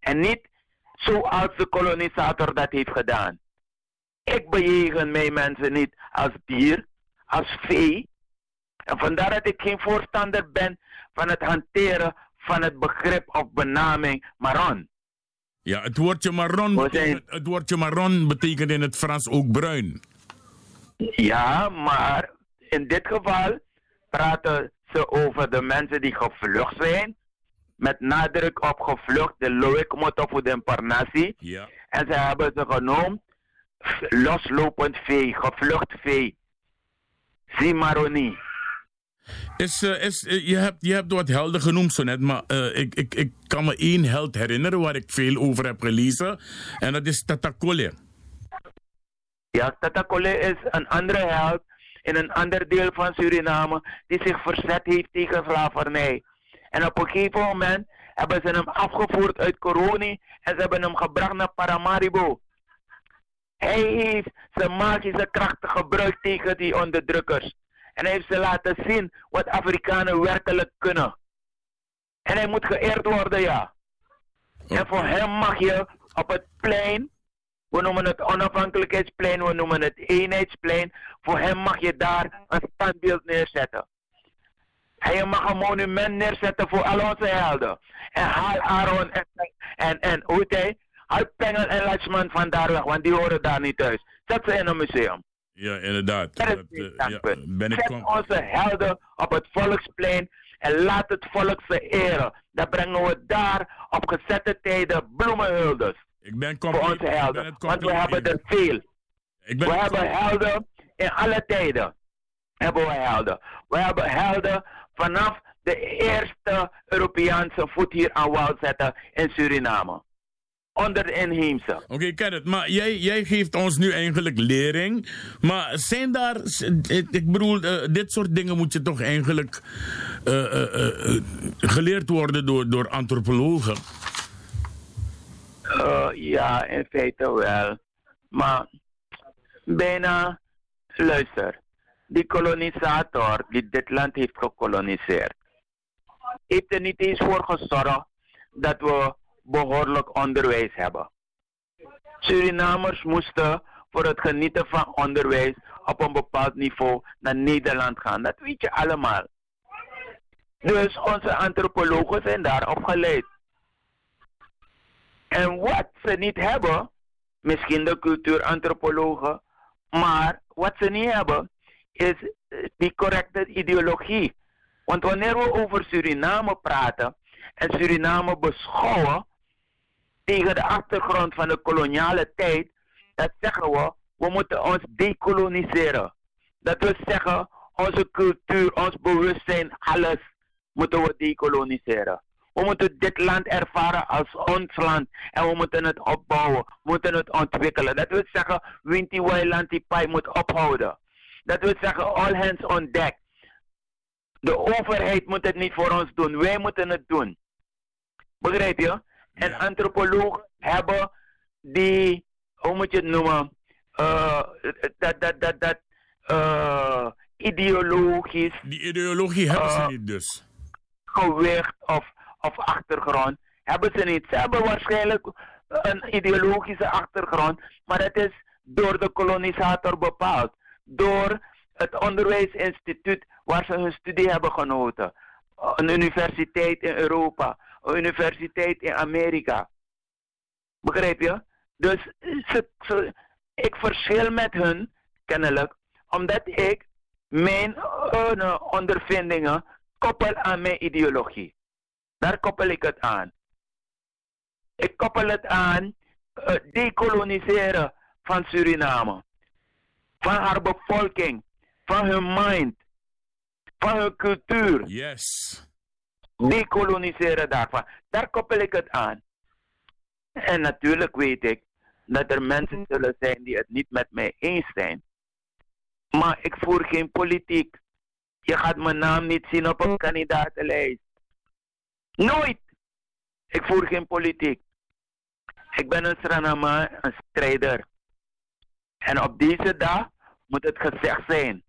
En niet zoals de kolonisator dat heeft gedaan. Ik bejegen mijn mensen niet als dier, als vee. En vandaar dat ik geen voorstander ben van het hanteren van het begrip of benaming maron. Ja, het woordje marron, betekent, het woordje marron betekent in het Frans ook bruin. Ja, maar in dit geval praten ze over de mensen die gevlucht zijn. Met nadruk op gevlucht, de Loïc Motofu de Parnassi. Ja. En ze hebben ze genoemd loslopend vee, gevlucht vee. Zimaroni. Is, is, uh, je, hebt, je hebt wat helden genoemd zo net, maar uh, ik, ik, ik kan me één held herinneren waar ik veel over heb gelezen. En dat is Tatakole. Ja, Tatakole is een andere held in een ander deel van Suriname die zich verzet heeft tegen slavernij. En op een gegeven moment hebben ze hem afgevoerd uit Coroni en ze hebben hem gebracht naar Paramaribo. Hij heeft zijn magische krachten gebruikt tegen die onderdrukkers. En hij heeft ze laten zien wat Afrikanen werkelijk kunnen. En hij moet geëerd worden, ja. En voor hem mag je op het plein, we noemen het onafhankelijkheidsplein, we noemen het eenheidsplein, voor hem mag je daar een standbeeld neerzetten. Hij mag een monument neerzetten voor al onze helden. En haal Aaron en, en, en hoe hij, haal Pengel en Lachman van daar weg, want die horen daar niet thuis. Zet ze in een museum. Ja, inderdaad. Dat, uh, ja, ben ik Zet onze helden op het volksplein en laat het volk ze eren. Dan brengen we daar op gezette tijden bloemenhuldes. Ik ben voor onze helden. Want we hebben er veel. Ik ben we hebben helden in alle tijden. Hebben we helden. We hebben helden vanaf de eerste Europese voet hier aan wal zetten in Suriname onder de inheemse. Oké, okay, Kenneth, maar jij, jij geeft ons nu eigenlijk lering. Maar zijn daar, ik bedoel, uh, dit soort dingen moet je toch eigenlijk uh, uh, geleerd worden door, door antropologen? ja, in feite wel. Maar bijna, luister, die kolonisator die dit land heeft gekoloniseerd, heeft er niet eens voor gezorgd dat we behoorlijk onderwijs hebben. Surinamers moesten voor het genieten van onderwijs op een bepaald niveau naar Nederland gaan. Dat weet je allemaal. Dus onze antropologen zijn daarop geleid. En wat ze niet hebben, misschien de cultuurantropologen, maar wat ze niet hebben, is die correcte ideologie. Want wanneer we over Suriname praten en Suriname beschouwen, tegen de achtergrond van de koloniale tijd, dat zeggen we, we moeten ons decoloniseren. Dat wil zeggen, onze cultuur, ons bewustzijn, alles moeten we decoloniseren. We moeten dit land ervaren als ons land en we moeten het opbouwen, we moeten het ontwikkelen. Dat wil zeggen, Winti Wailanti Pai moet ophouden. Dat wil zeggen, all hands on deck. De overheid moet het niet voor ons doen, wij moeten het doen. Begrijp je? En antropologen hebben die, hoe moet je het noemen, uh, dat, dat, dat, dat uh, ideologisch. Die ideologie hebben ze niet dus. Gewicht of, of achtergrond hebben ze niet. Ze hebben waarschijnlijk een ideologische achtergrond, maar het is door de kolonisator bepaald. Door het onderwijsinstituut waar ze hun studie hebben genoten. Een universiteit in Europa universiteit in Amerika. Begrijp je? Dus ik verschil met hun, kennelijk, omdat ik mijn uh, ondervindingen koppel aan mijn ideologie. Daar koppel ik het aan. Ik koppel het aan uh, decoloniseren van Suriname. Van haar bevolking. Van hun mind. Van hun cultuur. Yes decoloniseren daarvan. Daar koppel ik het aan. En natuurlijk weet ik dat er mensen zullen zijn die het niet met mij eens zijn. Maar ik voer geen politiek. Je gaat mijn naam niet zien op een kandidatenlijst. Nooit. Ik voer geen politiek. Ik ben een Sranama, een strijder. En op deze dag moet het gezegd zijn.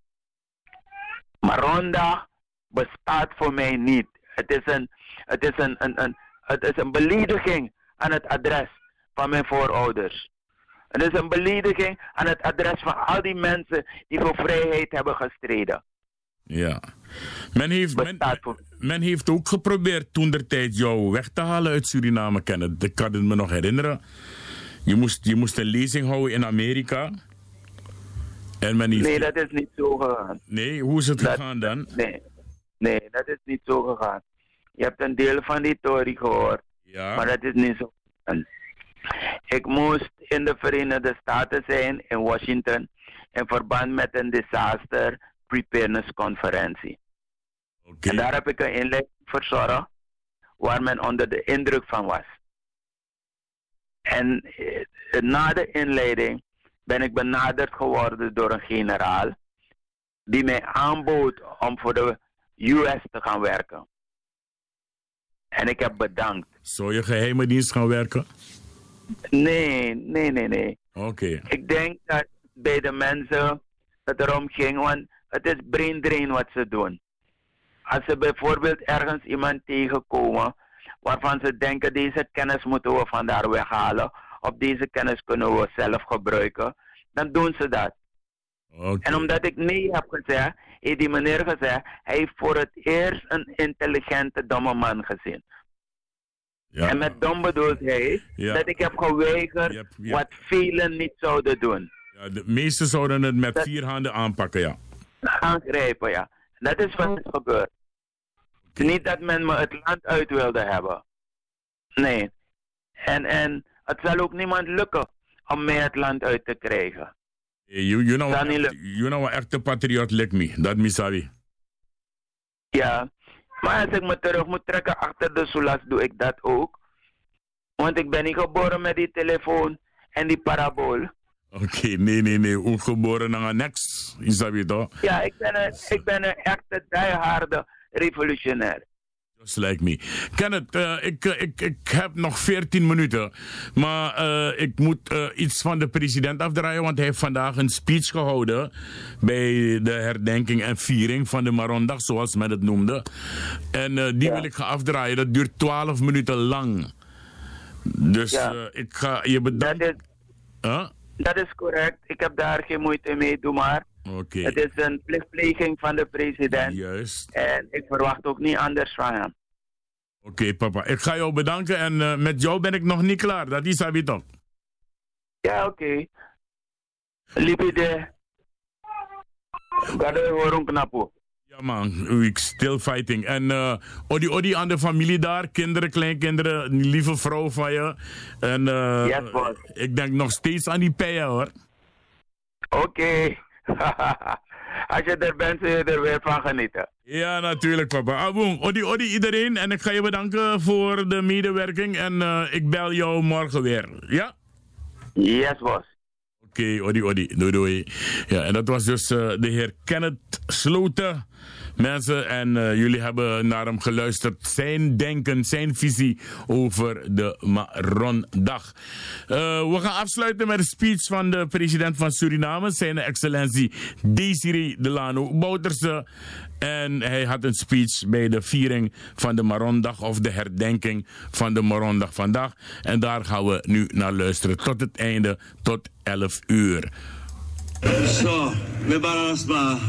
Maar rondag bestaat voor mij niet. Het is een, het is een, een, een, het is een belediging aan het adres van mijn voorouders. Het is een belediging aan het adres van al die mensen die voor vrijheid hebben gestreden. Ja. Men heeft, men, men, heeft ook geprobeerd toen der tijd jou weg te halen uit Suriname kennen. Ik kan het me nog herinneren. Je moest, je moest een lezing houden in Amerika. En men heeft... Nee, dat is niet zo gegaan. Nee, hoe is het gegaan dan? Nee. Nee, dat is niet zo gegaan. Je hebt een deel van die theorie gehoord. Ja. Maar dat is niet zo. Ik moest in de Verenigde Staten zijn, in Washington, in verband met een disaster preparedness conferentie. En daar heb ik een inleiding verzorgd waar men onder de indruk van was. En eh, na de inleiding ben ik benaderd geworden door een generaal die mij aanbood om voor de US te gaan werken. En ik heb bedankt. Zou je geheime dienst gaan werken? Nee, nee, nee, nee. Oké. Ik denk dat bij de mensen het erom ging, want het is brain drain wat ze doen. Als ze bijvoorbeeld ergens iemand tegenkomen waarvan ze denken deze kennis moeten we vandaar weghalen, of deze kennis kunnen we zelf gebruiken, dan doen ze dat. En omdat ik nee heb gezegd, heeft die meneer gezegd, hij heeft voor het eerst een intelligente, domme man gezien. Ja. En met dom bedoelt hij Ja. dat ik heb geweigerd wat velen niet zouden doen. Ja, de meesten zouden het met vier handen aanpakken, ja. Aangrijpen, ja. Dat is wat is gebeurd. Niet dat men me het land uit wilde hebben. Nee. En, en het zal ook niemand lukken om mij het land uit te krijgen. You, you, know, you know, een echte patriot lijkt me. Dat misabi. Ja. Maar als ik me terug moet trekken achter de soelas, doe ik dat ook. Want ik ben niet geboren met die telefoon en die parabool. Oké, nee, nee, nee. Ongeboren naar een niks. Isabi toch? Ja, ik ben een, ik ben een echte dieharde revolutionair. Just like me. Kenneth, eh, ik, eh, ik, ik heb nog 14 minuten. Maar eh, ik moet iets van de president afdraaien. Want hij heeft vandaag een speech gehouden. Bij de herdenking en viering van de Marondag, zoals men het noemde. En die wil ik gaan afdraaien. Dat duurt 12 minuten lang. Dus Ja. ik ga je bedanken. Huh? Dat is correct. Ik heb daar geen moeite mee, doe maar. Het is een plichtpleging van de president. Juist. En ik verwacht ook niet anders van hem. Oké, papa. Ik ga jou bedanken. En eh, met jou ben ik nog niet klaar. Dat is toch? Ja, oké. Lipide. Gado horen knapo. Ja man, ik still fighting. En eh odi odi aan de familie daar, kinderen, kleinkinderen, die lieve vrouw van je. En Yes, boss. ik denk nog steeds aan die peien hoor. Oké. [laughs] Als je er bent, zul je er weer van genieten. Ja, natuurlijk papa. Aboom, odi odi iedereen. En ik ga je bedanken voor de medewerking. En eh, ik bel jou morgen weer. Ja? Yes, boss. Oké, odi odi. Doei doei. Ja, en dat was dus eh, de heer Kenneth Sloten. Mensen, en eh, jullie hebben naar hem geluisterd. Zijn denken, zijn visie over de Marondag. Eh, we gaan afsluiten met een speech van de president van Suriname. Zijn excellentie Desiree Delano Bouterse. En hij had een speech bij de viering van de Marondag. Of de herdenking van de Marondag vandaag. En daar gaan we nu naar luisteren. Tot het einde, tot 11 uur. So, me balas ma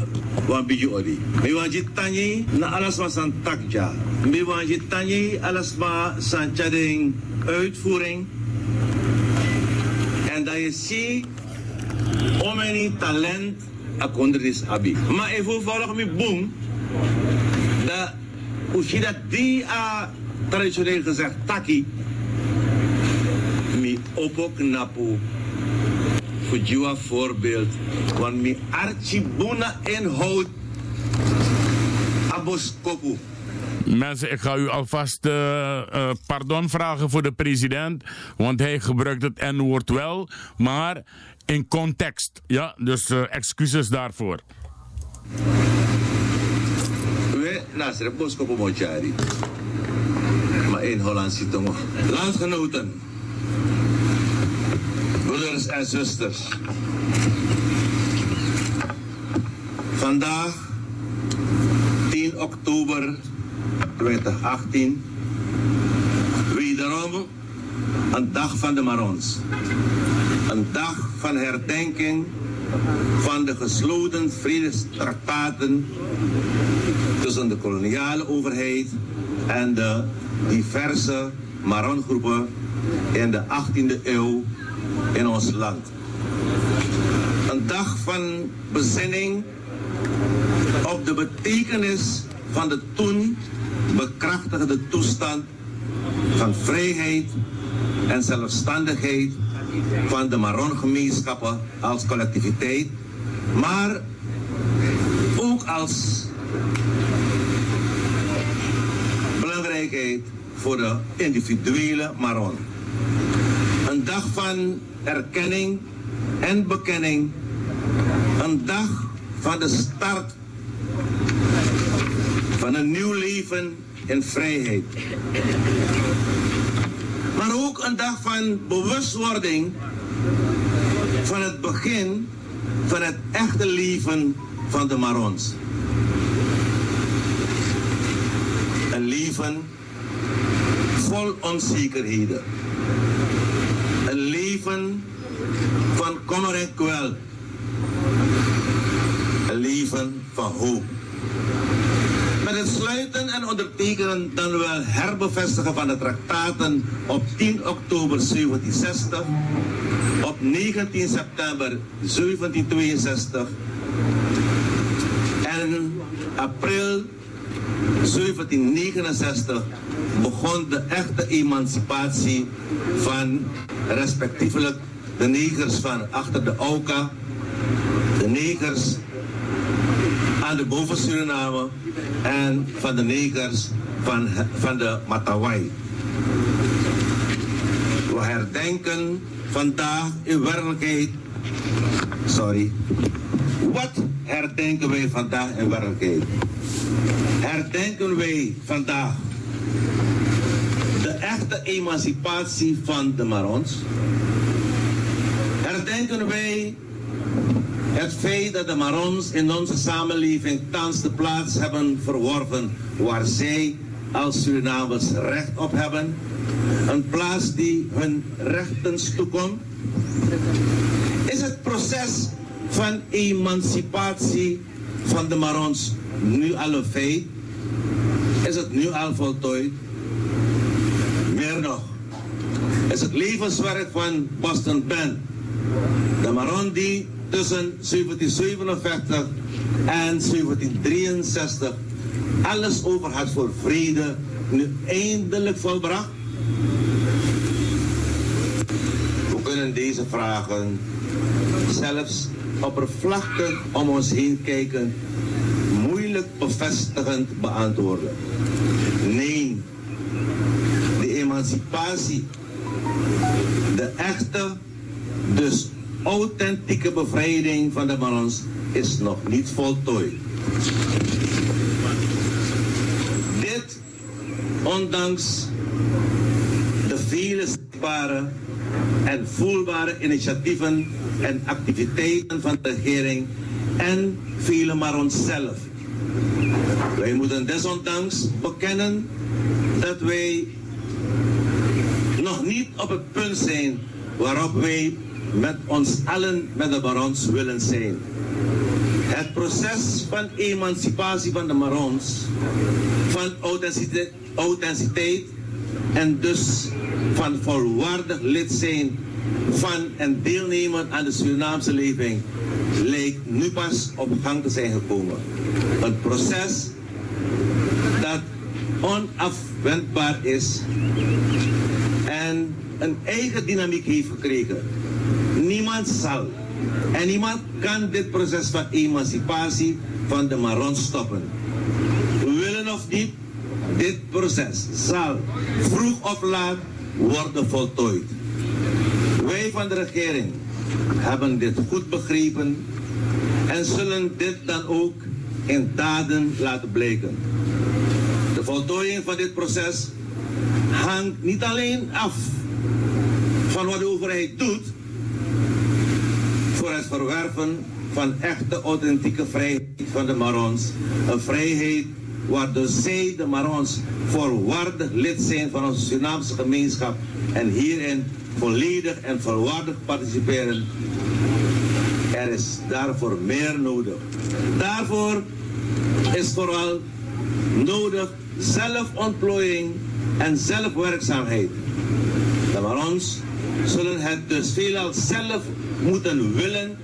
wan. Me jitanyi na alas ma san takja. Me wan jitanyi alas ma san chading uitvoering. En dat je ziet, hoe talent akonder is abi. Even volg me boom. Je dat die a gezegd taki. Mi opok napu jou voorbeeld. Want mi archibuna inhoud aboskopu. Mensen, ik ga u alvast eh, pardon vragen voor de president. Want hij gebruikt het N-woord wel, maar in context. Ja, dus eh, excuses daarvoor. We nasre boskopu mochari. Maar in Holland zit toch. Landgenoten. Broeders en zusters. Vandaag, 10 oktober 2018, wederom een dag van de Marons. Een dag van herdenking van de gesloten vredestraktaten tussen de koloniale overheid en de diverse Marongroepen in de 18e eeuw in ons land. Een dag van bezinning op de betekenis van de toen bekrachtigde toestand van vrijheid, en zelfstandigheid van de Maron-gemeenschappen als collectiviteit, maar ook als belangrijkheid voor de individuele Maron. Een dag van erkenning en bekenning. Een dag van de start van een nieuw leven in vrijheid. Maar ook een dag van bewustwording van het begin van het echte leven van de Marons. Een leven vol onzekerheden. Een leven van kommer en. Een leven van hoop. Met het sluiten en ondertekenen dan wel herbevestigen van de traktaten op 10 oktober 1760, op 19 september 1762 en april 1769 begon de echte emancipatie van respectievelijk de negers van achter de Auka, de negers aan de boven Suriname en van de negers van, van de Matawai. We herdenken vandaag in werkelijkheid, sorry, wat herdenken wij vandaag in werkelijkheid? Herdenken wij vandaag de echte emancipatie van de Marons? Herdenken wij het feit dat de Marons in onze samenleving thans de plaats hebben verworven waar zij als Surinamers recht op hebben? Een plaats die hun rechtens toekomt? Is het proces van emancipatie van de Marons nu al een feit? Is het nu al voltooid? Meer nog, is het levenswerk van Boston Ben, de Maron die tussen 1757 en 1763 alles over had voor vrede, nu eindelijk volbracht? We kunnen deze vragen zelfs oppervlakkig om ons heen kijken moeilijk bevestigend beantwoorden. Nee, de emancipatie, de echte, dus authentieke bevrijding van de balans is nog niet voltooid. Dit, ondanks de vele zichtbare en voelbare initiatieven en activiteiten van de regering en vele maar onszelf. Wij moeten desondanks bekennen dat wij nog niet op het punt zijn waarop wij met ons allen met de Marons willen zijn. Het proces van emancipatie van de Marons, van authenticiteit en dus van volwaardig lid zijn van en deelnemen aan de Surinaamse leving, lijkt nu pas op gang te zijn gekomen. Een proces dat onafwendbaar is en een eigen dynamiek heeft gekregen. Niemand zal en niemand kan dit proces van emancipatie van de Maron stoppen. Willen of niet, dit proces zal vroeg of laat worden voltooid. Wij van de regering hebben dit goed begrepen en zullen dit dan ook in daden laten blijken. De voltooiing van dit proces hangt niet alleen af van wat de overheid doet voor het verwerven van echte authentieke vrijheid van de Marons. Een vrijheid waardoor zij, de Marons, voorwaardig lid zijn van onze Surinaamse gemeenschap en hierin volledig en volwaardig participeren. Er is daarvoor meer nodig. Daarvoor is vooral nodig zelfontplooiing en zelfwerkzaamheid. De Marons zullen het dus veelal zelf moeten willen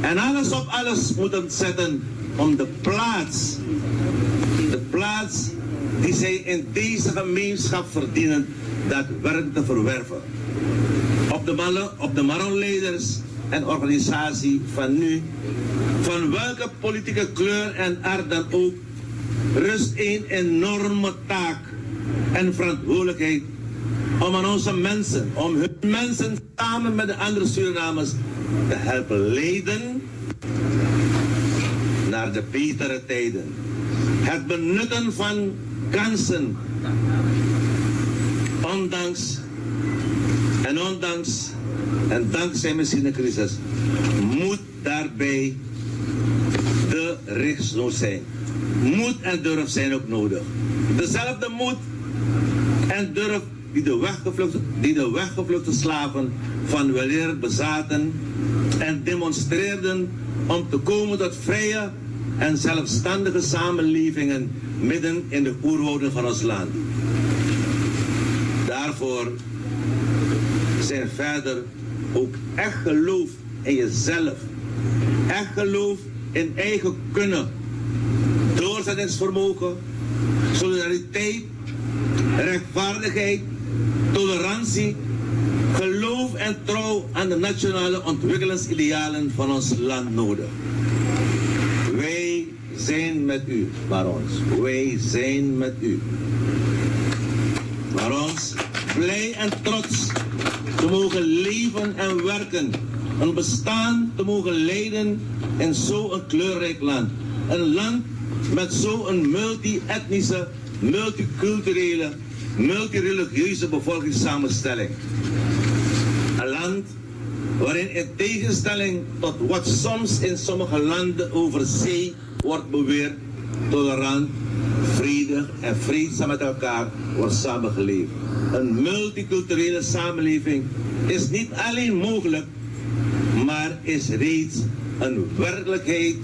en alles op alles moeten zetten om de plaats, de plaats die zij in deze gemeenschap verdienen, daadwerkelijk te verwerven. op de, op de Maronleiders en organisatie van nu, van welke politieke kleur en aard dan ook, rust een enorme taak en verantwoordelijkheid om aan onze mensen, om hun mensen samen met de andere Surinamers te helpen leiden naar de betere tijden. Het benutten van kansen, ondanks en ondanks en dankzij misschien de crisis, moet daarbij de richtsnood zijn. Moed en durf zijn ook nodig. Dezelfde moed en durf die de weggevluchte, die de weggevluchte slaven van weleer bezaten en demonstreerden om te komen tot vrije en zelfstandige samenlevingen midden in de oerwouden van ons land. Daarvoor zijn verder ook echt geloof in jezelf, echt geloof in eigen kunnen, doorzettingsvermogen, solidariteit, rechtvaardigheid, tolerantie, geloof en trouw aan de nationale ontwikkelingsidealen van ons land nodig. Wij zijn met u, barons. Wij zijn met u. Barons, blij en trots te mogen leven en werken. Een bestaan te mogen leiden in zo'n kleurrijk land. Een land met zo'n multi-etnische, multiculturele, multireligieuze bevolkingssamenstelling. Een land waarin in tegenstelling tot wat soms in sommige landen over zee wordt beweerd, tolerant, vredig en vreedzaam met elkaar wordt samengeleefd. Een multiculturele samenleving is niet alleen mogelijk, maar is reeds een werkelijkheid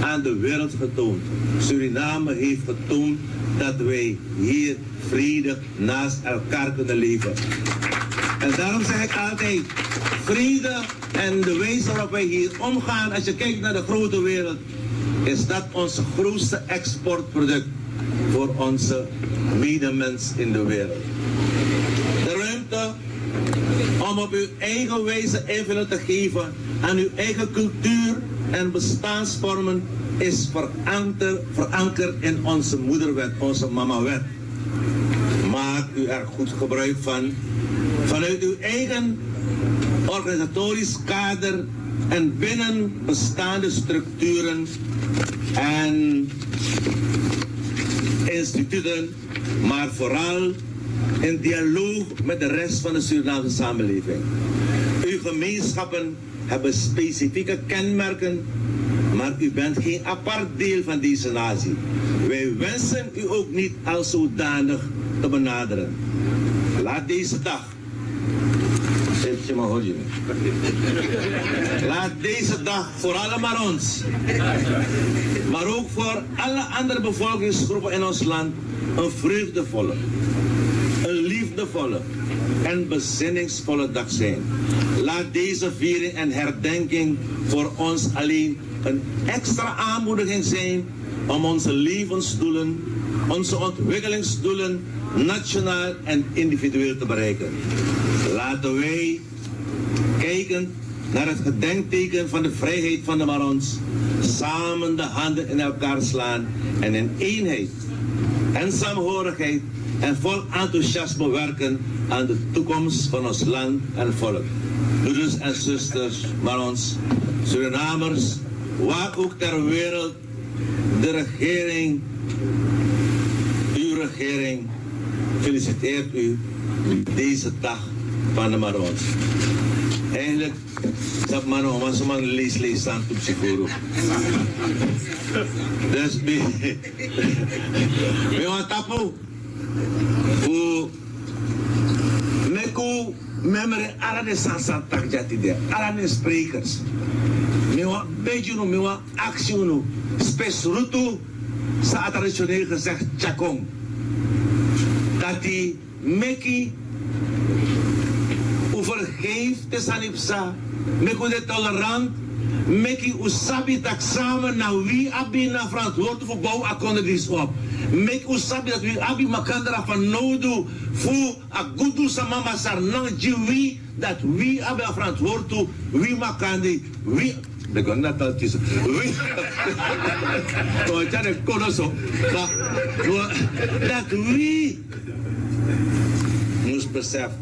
aan de wereld getoond. Suriname heeft getoond dat wij hier vredig naast elkaar kunnen leven. En daarom zeg ik altijd, vrede en de wijze waarop wij hier omgaan, als je kijkt naar de grote wereld, is dat ons grootste exportproduct voor onze medemens in de wereld. De ruimte om op uw eigen wijze invulling te geven aan uw eigen cultuur en bestaansvormen is verankerd, verankerd in onze moederwet, onze mamawet. Maak u er goed gebruik van, vanuit uw eigen organisatorisch kader en binnen bestaande structuren en instituten, maar vooral in dialoog met de rest van de Surinaamse samenleving. Uw gemeenschappen hebben specifieke kenmerken, maar u bent geen apart deel van deze natie. Wij wensen u ook niet als zodanig te benaderen. Laat deze dag. Laat deze dag voor alle Marons, maar ook voor alle andere bevolkingsgroepen in ons land een vreugdevolle, een liefdevolle en bezinningsvolle dag zijn. Laat deze viering en herdenking voor ons alleen een extra aanmoediging zijn om onze levensdoelen, onze ontwikkelingsdoelen nationaal en individueel te bereiken. Laten wij kijken naar het gedenkteken van de vrijheid van de Marons, samen de handen in elkaar slaan en in eenheid en saamhorigheid en vol enthousiasme werken aan de toekomst van ons land en volk. Broeders en zusters, Marons, Surinamers, waar ook ter wereld de regering, uw regering, feliciteert u deze dag van de Marons. Eigenlijk, dat man, als een man lees, lees aan op zich Dus, we gaan tapu. Voor Meku, memory, alle de sansa takjati de, alle de sprekers. We gaan beetje no, we gaan actie no, spes rutu, sa traditioneel gezegd chakong. Dat die Meki, over geen liefde sanipsa. Meku de tolerant. Meki usabi tak samen na wie abi na verantwoordelijk voor bouw akonde dis op. Mek usabi dat wie abi makandra van nodu fu a gudu sa mama sar nang jiwi dat wie abi verantwoordelijk wie makandi wie Begon dat al tussen. Wie? Kau cari kono so. Dat wie moest beseffen.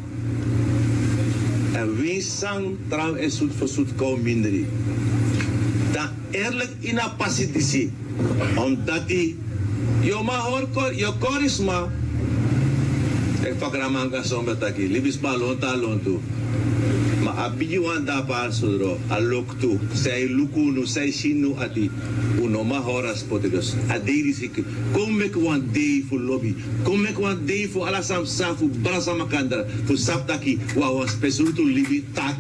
En wie sang trouw en zoet voor zoet kou minderi. Dan eerlijk in een pasitisi. Omdat die, yo ma hoor, yo korisma. Ik pak ramanga sombe taki, libis ba lonta lontu. ma abiyuan da pan sudro aloktu sei lukunu sei sinu ati unoma horas a aderi como é que one day for lobby é que one day for alasam safu brasa makandra for saptaki wa was pesul libi tak